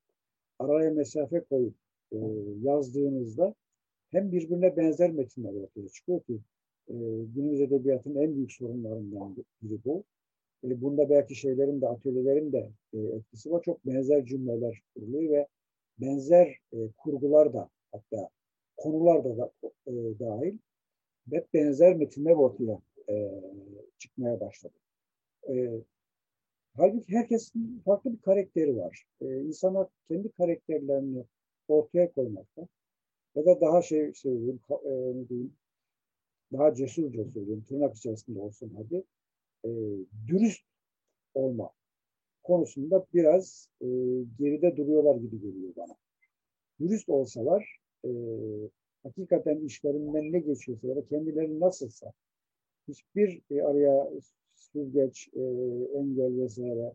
araya mesafe koyup e, yazdığınızda hem birbirine benzer metinler ortaya çıkıyor ki e, günümüz edebiyatının en büyük sorunlarından biri bu. E, bunda belki şeylerin de atölyelerin de e, etkisi var. Çok benzer cümleler kuruluyor ve benzer e, kurgular da hatta konular da, da dahil hep benzer metinler ortaya çıkmaya başladı. Halbuki herkesin farklı bir karakteri var. E, insanlar kendi karakterlerini ortaya koymakta ya da daha şey söyleyeyim, e, diyeyim, daha cesurca söyleyeyim, tırnak içerisinde olsun hadi, e, dürüst olma konusunda biraz e, geride duruyorlar gibi geliyor bana. Dürüst olsalar, e, hakikaten işlerinden ne geçiyorsa ya da kendileri nasılsa hiçbir e, araya süzgeç, e, engel vesaire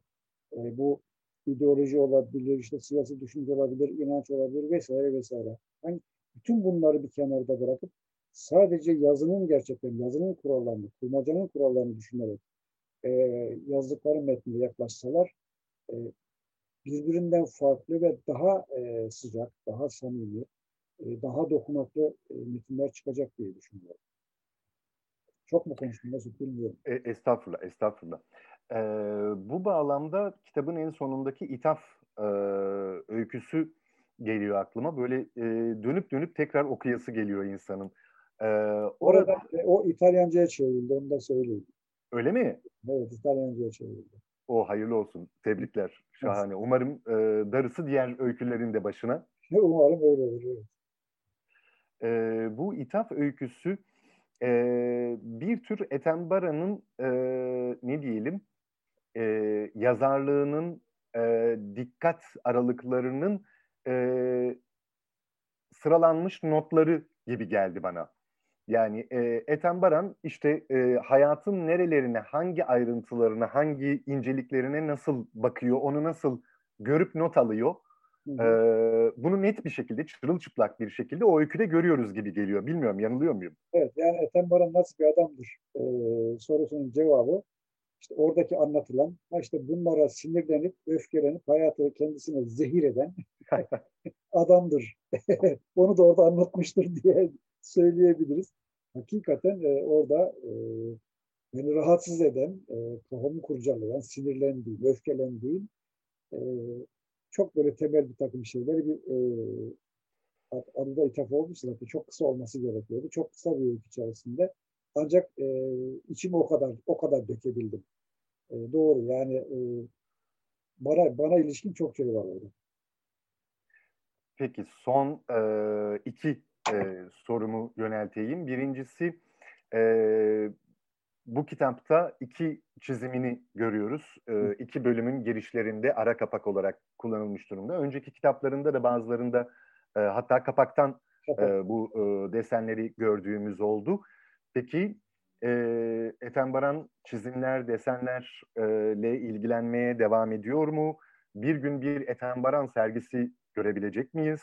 e, bu ideoloji olabilir, işte siyasi düşünce olabilir, inanç olabilir vesaire vesaire. Yani bütün bunları bir kenarda bırakıp sadece yazının gerçekten, yazının kurallarını, kurmacanın kurallarını düşünerek e, yazdıkları metnine yaklaşsalar e, birbirinden farklı ve daha e, sıcak, daha samimi, e, daha dokunaklı e, metinler çıkacak diye düşünüyorum. Çok mu konuştum Mesut bilmiyorum. E, estağfurullah, estağfurullah. E, bu bağlamda kitabın en sonundaki ithaf e, öyküsü geliyor aklıma. Böyle e, dönüp dönüp tekrar okuyası geliyor insanın. E, orada, orada o İtalyanca'ya çevrildi, onu da söyleyeyim. Öyle mi? Evet, İtalyanca'ya çevrildi. O hayırlı olsun. Tebrikler. Şahane. Umarım e, darısı diğer öykülerin de başına. Umarım öyle olur. Evet. E, bu ithaf öyküsü e, bir tür Etembara'nın e, ne diyelim e, yazarlığının e, dikkat aralıklarının e, sıralanmış notları gibi geldi bana. Yani e, Ethem Baran işte e, hayatın nerelerine, hangi ayrıntılarına, hangi inceliklerine nasıl bakıyor, onu nasıl görüp not alıyor. Hı hı. E, bunu net bir şekilde, çırılçıplak bir şekilde o öyküde görüyoruz gibi geliyor. Bilmiyorum, yanılıyor muyum? Evet, yani Ethem Baran nasıl bir adamdır e, sorusunun cevabı işte oradaki anlatılan, işte bunlara sinirlenip, öfkelenip hayatı kendisine zehir eden adamdır. Onu da orada anlatmıştır diye söyleyebiliriz. Hakikaten e, orada e, beni rahatsız eden, e, kafamı kurcalayan, sinirlendiğim, öfkelendiğim e, çok böyle temel bir takım şeyleri bir e, adı da ithaf olduğu için çok kısa olması gerekiyordu. Çok kısa bir öykü içerisinde. Ancak e, içimi o kadar o kadar dökebildim. E, doğru yani e, bana bana ilişkin çok şey var orada. Peki son e, iki e, sorumu yönelteyim. Birincisi e, bu kitapta iki çizimini görüyoruz. E, iki bölümün girişlerinde ara kapak olarak kullanılmış durumda. Önceki kitaplarında da bazılarında e, hatta kapaktan e, bu e, desenleri gördüğümüz oldu. Peki e, Ethem Baran çizimler, desenlerle ilgilenmeye devam ediyor mu? Bir gün bir Ethem Baran sergisi görebilecek miyiz?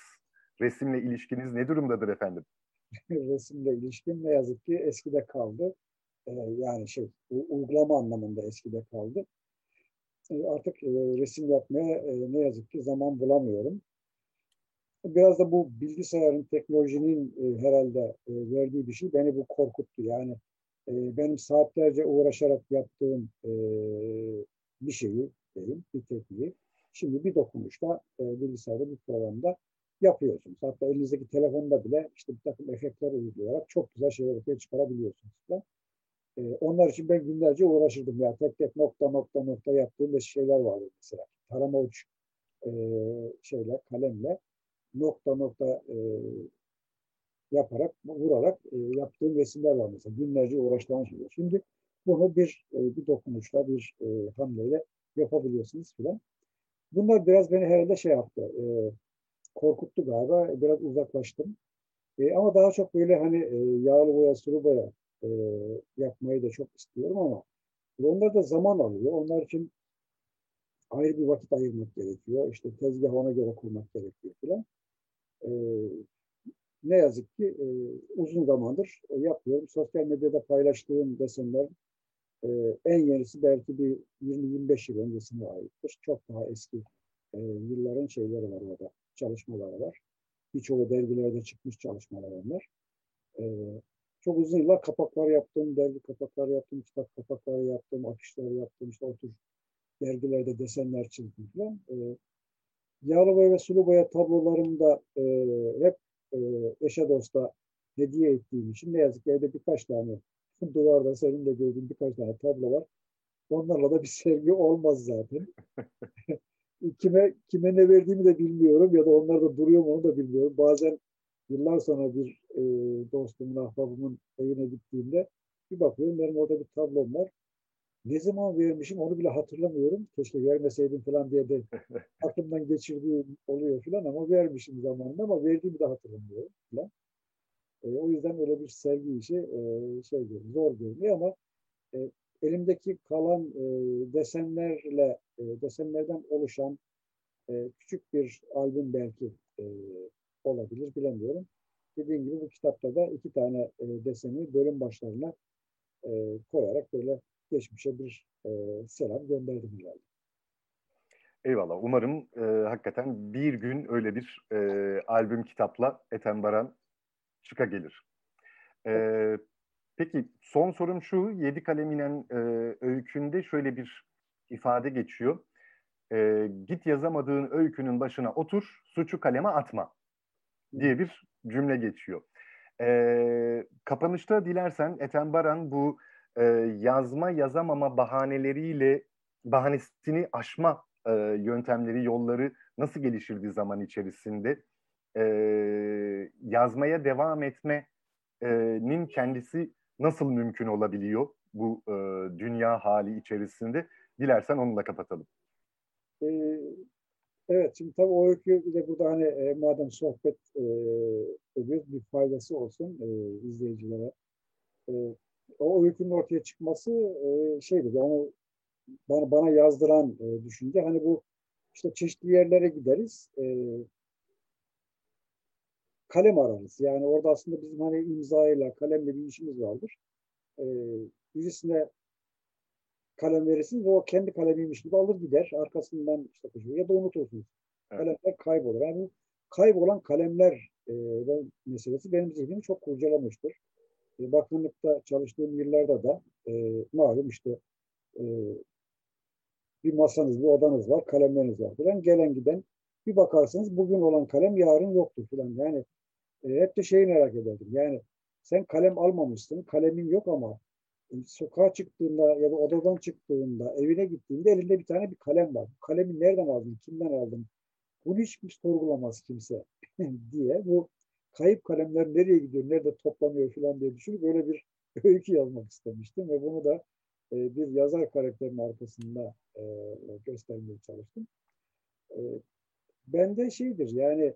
Resimle ilişkiniz ne durumdadır efendim? Resimle ilişkin ne yazık ki eskide kaldı. Ee, yani şey uygulama anlamında eskide kaldı. Ee, artık e, resim yapmaya e, ne yazık ki zaman bulamıyorum. Biraz da bu bilgisayarın, teknolojinin e, herhalde verdiği bir şey beni bu korkuttu. Yani benim saatlerce uğraşarak yaptığım bir şeyi diyeyim, bir tekniği şimdi bir dokunuşta e, bilgisayarda bir programda yapıyorsunuz. Hatta elinizdeki telefonda bile işte bir takım efektler uygulayarak çok güzel şeyler ortaya çıkarabiliyorsunuz. Da. E, onlar için ben günlerce uğraşırdım. Ya tek tek nokta nokta nokta yaptığım şeyler vardı mesela. Tarama uç e, şeyler, kalemle nokta nokta e, yaparak, vurarak e, yaptığım resimler var mesela. Günlerce uğraştığım şeyler. Şimdi bunu bir e, bir dokunuşla, bir e, hamleyle yapabiliyorsunuz filan. Bunlar biraz beni herhalde şey yaptı, e, korkuttu galiba. Biraz uzaklaştım. E, ama daha çok böyle hani e, yağlı boya, sulu boya e, yapmayı da çok istiyorum ama onlar da zaman alıyor. Onlar için ayrı bir vakit ayırmak gerekiyor. İşte tezgah ona göre kurmak gerekiyor filan. E, ne yazık ki e, uzun zamandır yapıyorum. Sosyal medyada paylaştığım desenler e, en yenisi belki bir 20-25 yıl öncesine aittir. Çok daha eski e, yılların şeyleri var orada, çalışmaları var. Birçoğu dergilerde çıkmış çalışmalar onlar. E, çok uzun yıllar kapaklar yaptım, dergi kapaklar yaptım, kitap kapakları yaptım, afişler yaptım, işte otur dergilerde desenler çizdim falan. E, yağlı boya ve sulu boya tablolarımda e, hep e, eşe dosta hediye ettiğim için ne yazık ki evde birkaç tane duvarda senin de gördüğün birkaç tane tablo var. Onlarla da bir sevgi olmaz zaten. kime kime ne verdiğimi de bilmiyorum ya da onlar da duruyor mu onu da bilmiyorum. Bazen yıllar sonra bir e, dostumun, ahbabımın evine gittiğimde bir bakıyorum benim orada bir tablom var. Ne zaman vermişim onu bile hatırlamıyorum. Keşke vermeseydim falan diye de aklımdan geçirdiği oluyor falan ama vermişim zamanında ama verdiğimi de hatırlamıyorum falan. E, o yüzden öyle bir sergi işi e, şey zor görünüyor ama e, elimdeki kalan e, desenlerle e, desenlerden oluşan e, küçük bir albüm belki e, olabilir bilemiyorum. Dediğim gibi bu kitapta da iki tane e, deseni bölüm başlarına e, koyarak böyle geçmişe bir e, selam gönderdim herhalde. Eyvallah. Umarım e, hakikaten bir gün öyle bir e, albüm kitapla Ethem Baran çıka gelir. E, peki son sorum şu. Yedi Kaleminen e, öykünde şöyle bir ifade geçiyor. E, git yazamadığın öykünün başına otur, suçu kaleme atma diye bir cümle geçiyor. E, kapanışta dilersen Ethem Baran bu e, yazma yazamama bahaneleriyle bahanesini aşma e, yöntemleri, yolları nasıl gelişirdi zaman içerisinde? E, yazmaya devam etmenin kendisi nasıl mümkün olabiliyor bu e, dünya hali içerisinde? Dilersen onunla kapatalım. Ee, evet, şimdi tabii o öykü de burada hani e, madem sohbet e, ediyoruz bir faydası olsun e, izleyicilere. E, o öykünün ortaya çıkması e, şeydir. Onu bana, bana yazdıran e, düşünce hani bu işte çeşitli yerlere gideriz. E, kalem ararız. Yani orada aslında bizim hani imzayla, kalemle bir işimiz vardır. E, birisine kalem verirsiniz ve o kendi kalemiymiş gibi alır gider. Arkasından işte koşuyor ya da unutursunuz. Evet. Kalemler kaybolur. Yani kaybolan kalemler e, meselesi benim zihnimi çok kurcalamıştır. E, bakanlıkta çalıştığım yıllarda da e, malum işte e, bir masanız, bir odanız var, kalemleriniz var falan. Gelen giden bir bakarsınız bugün olan kalem yarın yoktur falan. Yani e, hep de şeyi merak ederdim. Yani sen kalem almamışsın, kalemin yok ama sokağa çıktığında ya da odadan çıktığında, evine gittiğinde elinde bir tane bir kalem var. Bu kalemi nereden aldın, kimden aldın? Bunu hiç sorgulamaz kimse diye. Bu kayıp kalemler nereye gidiyor, nerede toplanıyor falan diye düşünüp böyle bir öykü yazmak istemiştim ve bunu da e, bir yazar karakterinin arkasında e, göstermeye çalıştım. E, ben de şeydir yani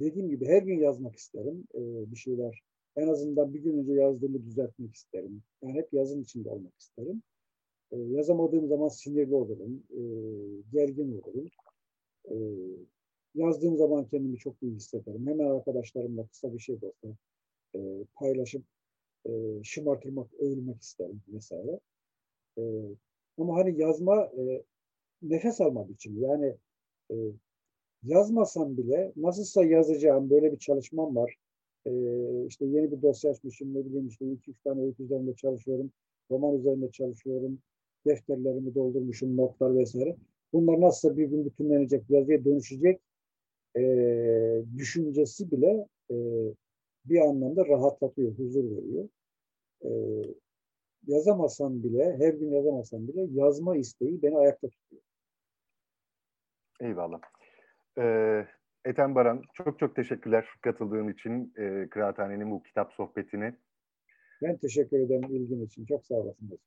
dediğim gibi her gün yazmak isterim e, bir şeyler. En azından bir gün önce yazdığımı düzeltmek isterim. Yani hep yazın içinde olmak isterim. E, yazamadığım zaman sinirli olurum, e, gergin olurum. E, yazdığım zaman kendimi çok iyi hissederim. Hemen arkadaşlarımla kısa bir şey olsa e, paylaşıp e, şımartılmak, övülmek isterim vesaire. E, ama hani yazma e, nefes almak için yani e, yazmasam bile nasılsa yazacağım böyle bir çalışmam var. E, işte yeni bir dosya açmışım ne bileyim işte iki üç tane öykü üzerinde çalışıyorum. Roman üzerinde çalışıyorum. Defterlerimi doldurmuşum, notlar vesaire. Bunlar nasılsa bir gün bütünlenecek, yazıya dönüşecek e, düşüncesi bile e, bir anlamda rahatlatıyor, huzur veriyor. E, yazamasam bile, her gün yazamasam bile yazma isteği beni ayakta tutuyor. Eyvallah. Ee, Ethem Baran çok çok teşekkürler katıldığın için e, Kıraathane'nin bu kitap sohbetine. Ben teşekkür ederim ilgin için. Çok sağ olasın.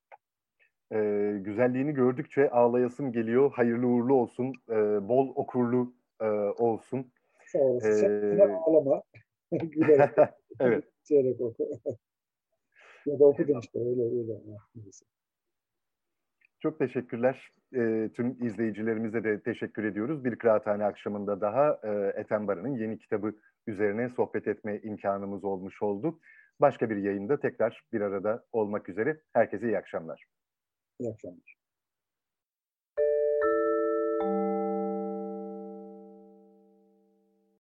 E, güzelliğini gördükçe ağlayasım geliyor. Hayırlı uğurlu olsun. E, bol okurlu e, olsun. Sağ olasın. Ee, ağlama. Gülerek. evet. Çeyrek oku. ya da okudun işte öyle öyle. Çok teşekkürler. E, tüm izleyicilerimize de teşekkür ediyoruz. Bir kıraathane akşamında daha e, Ethem Baran'ın yeni kitabı üzerine sohbet etme imkanımız olmuş oldu. Başka bir yayında tekrar bir arada olmak üzere. Herkese iyi akşamlar. İyi akşamlar.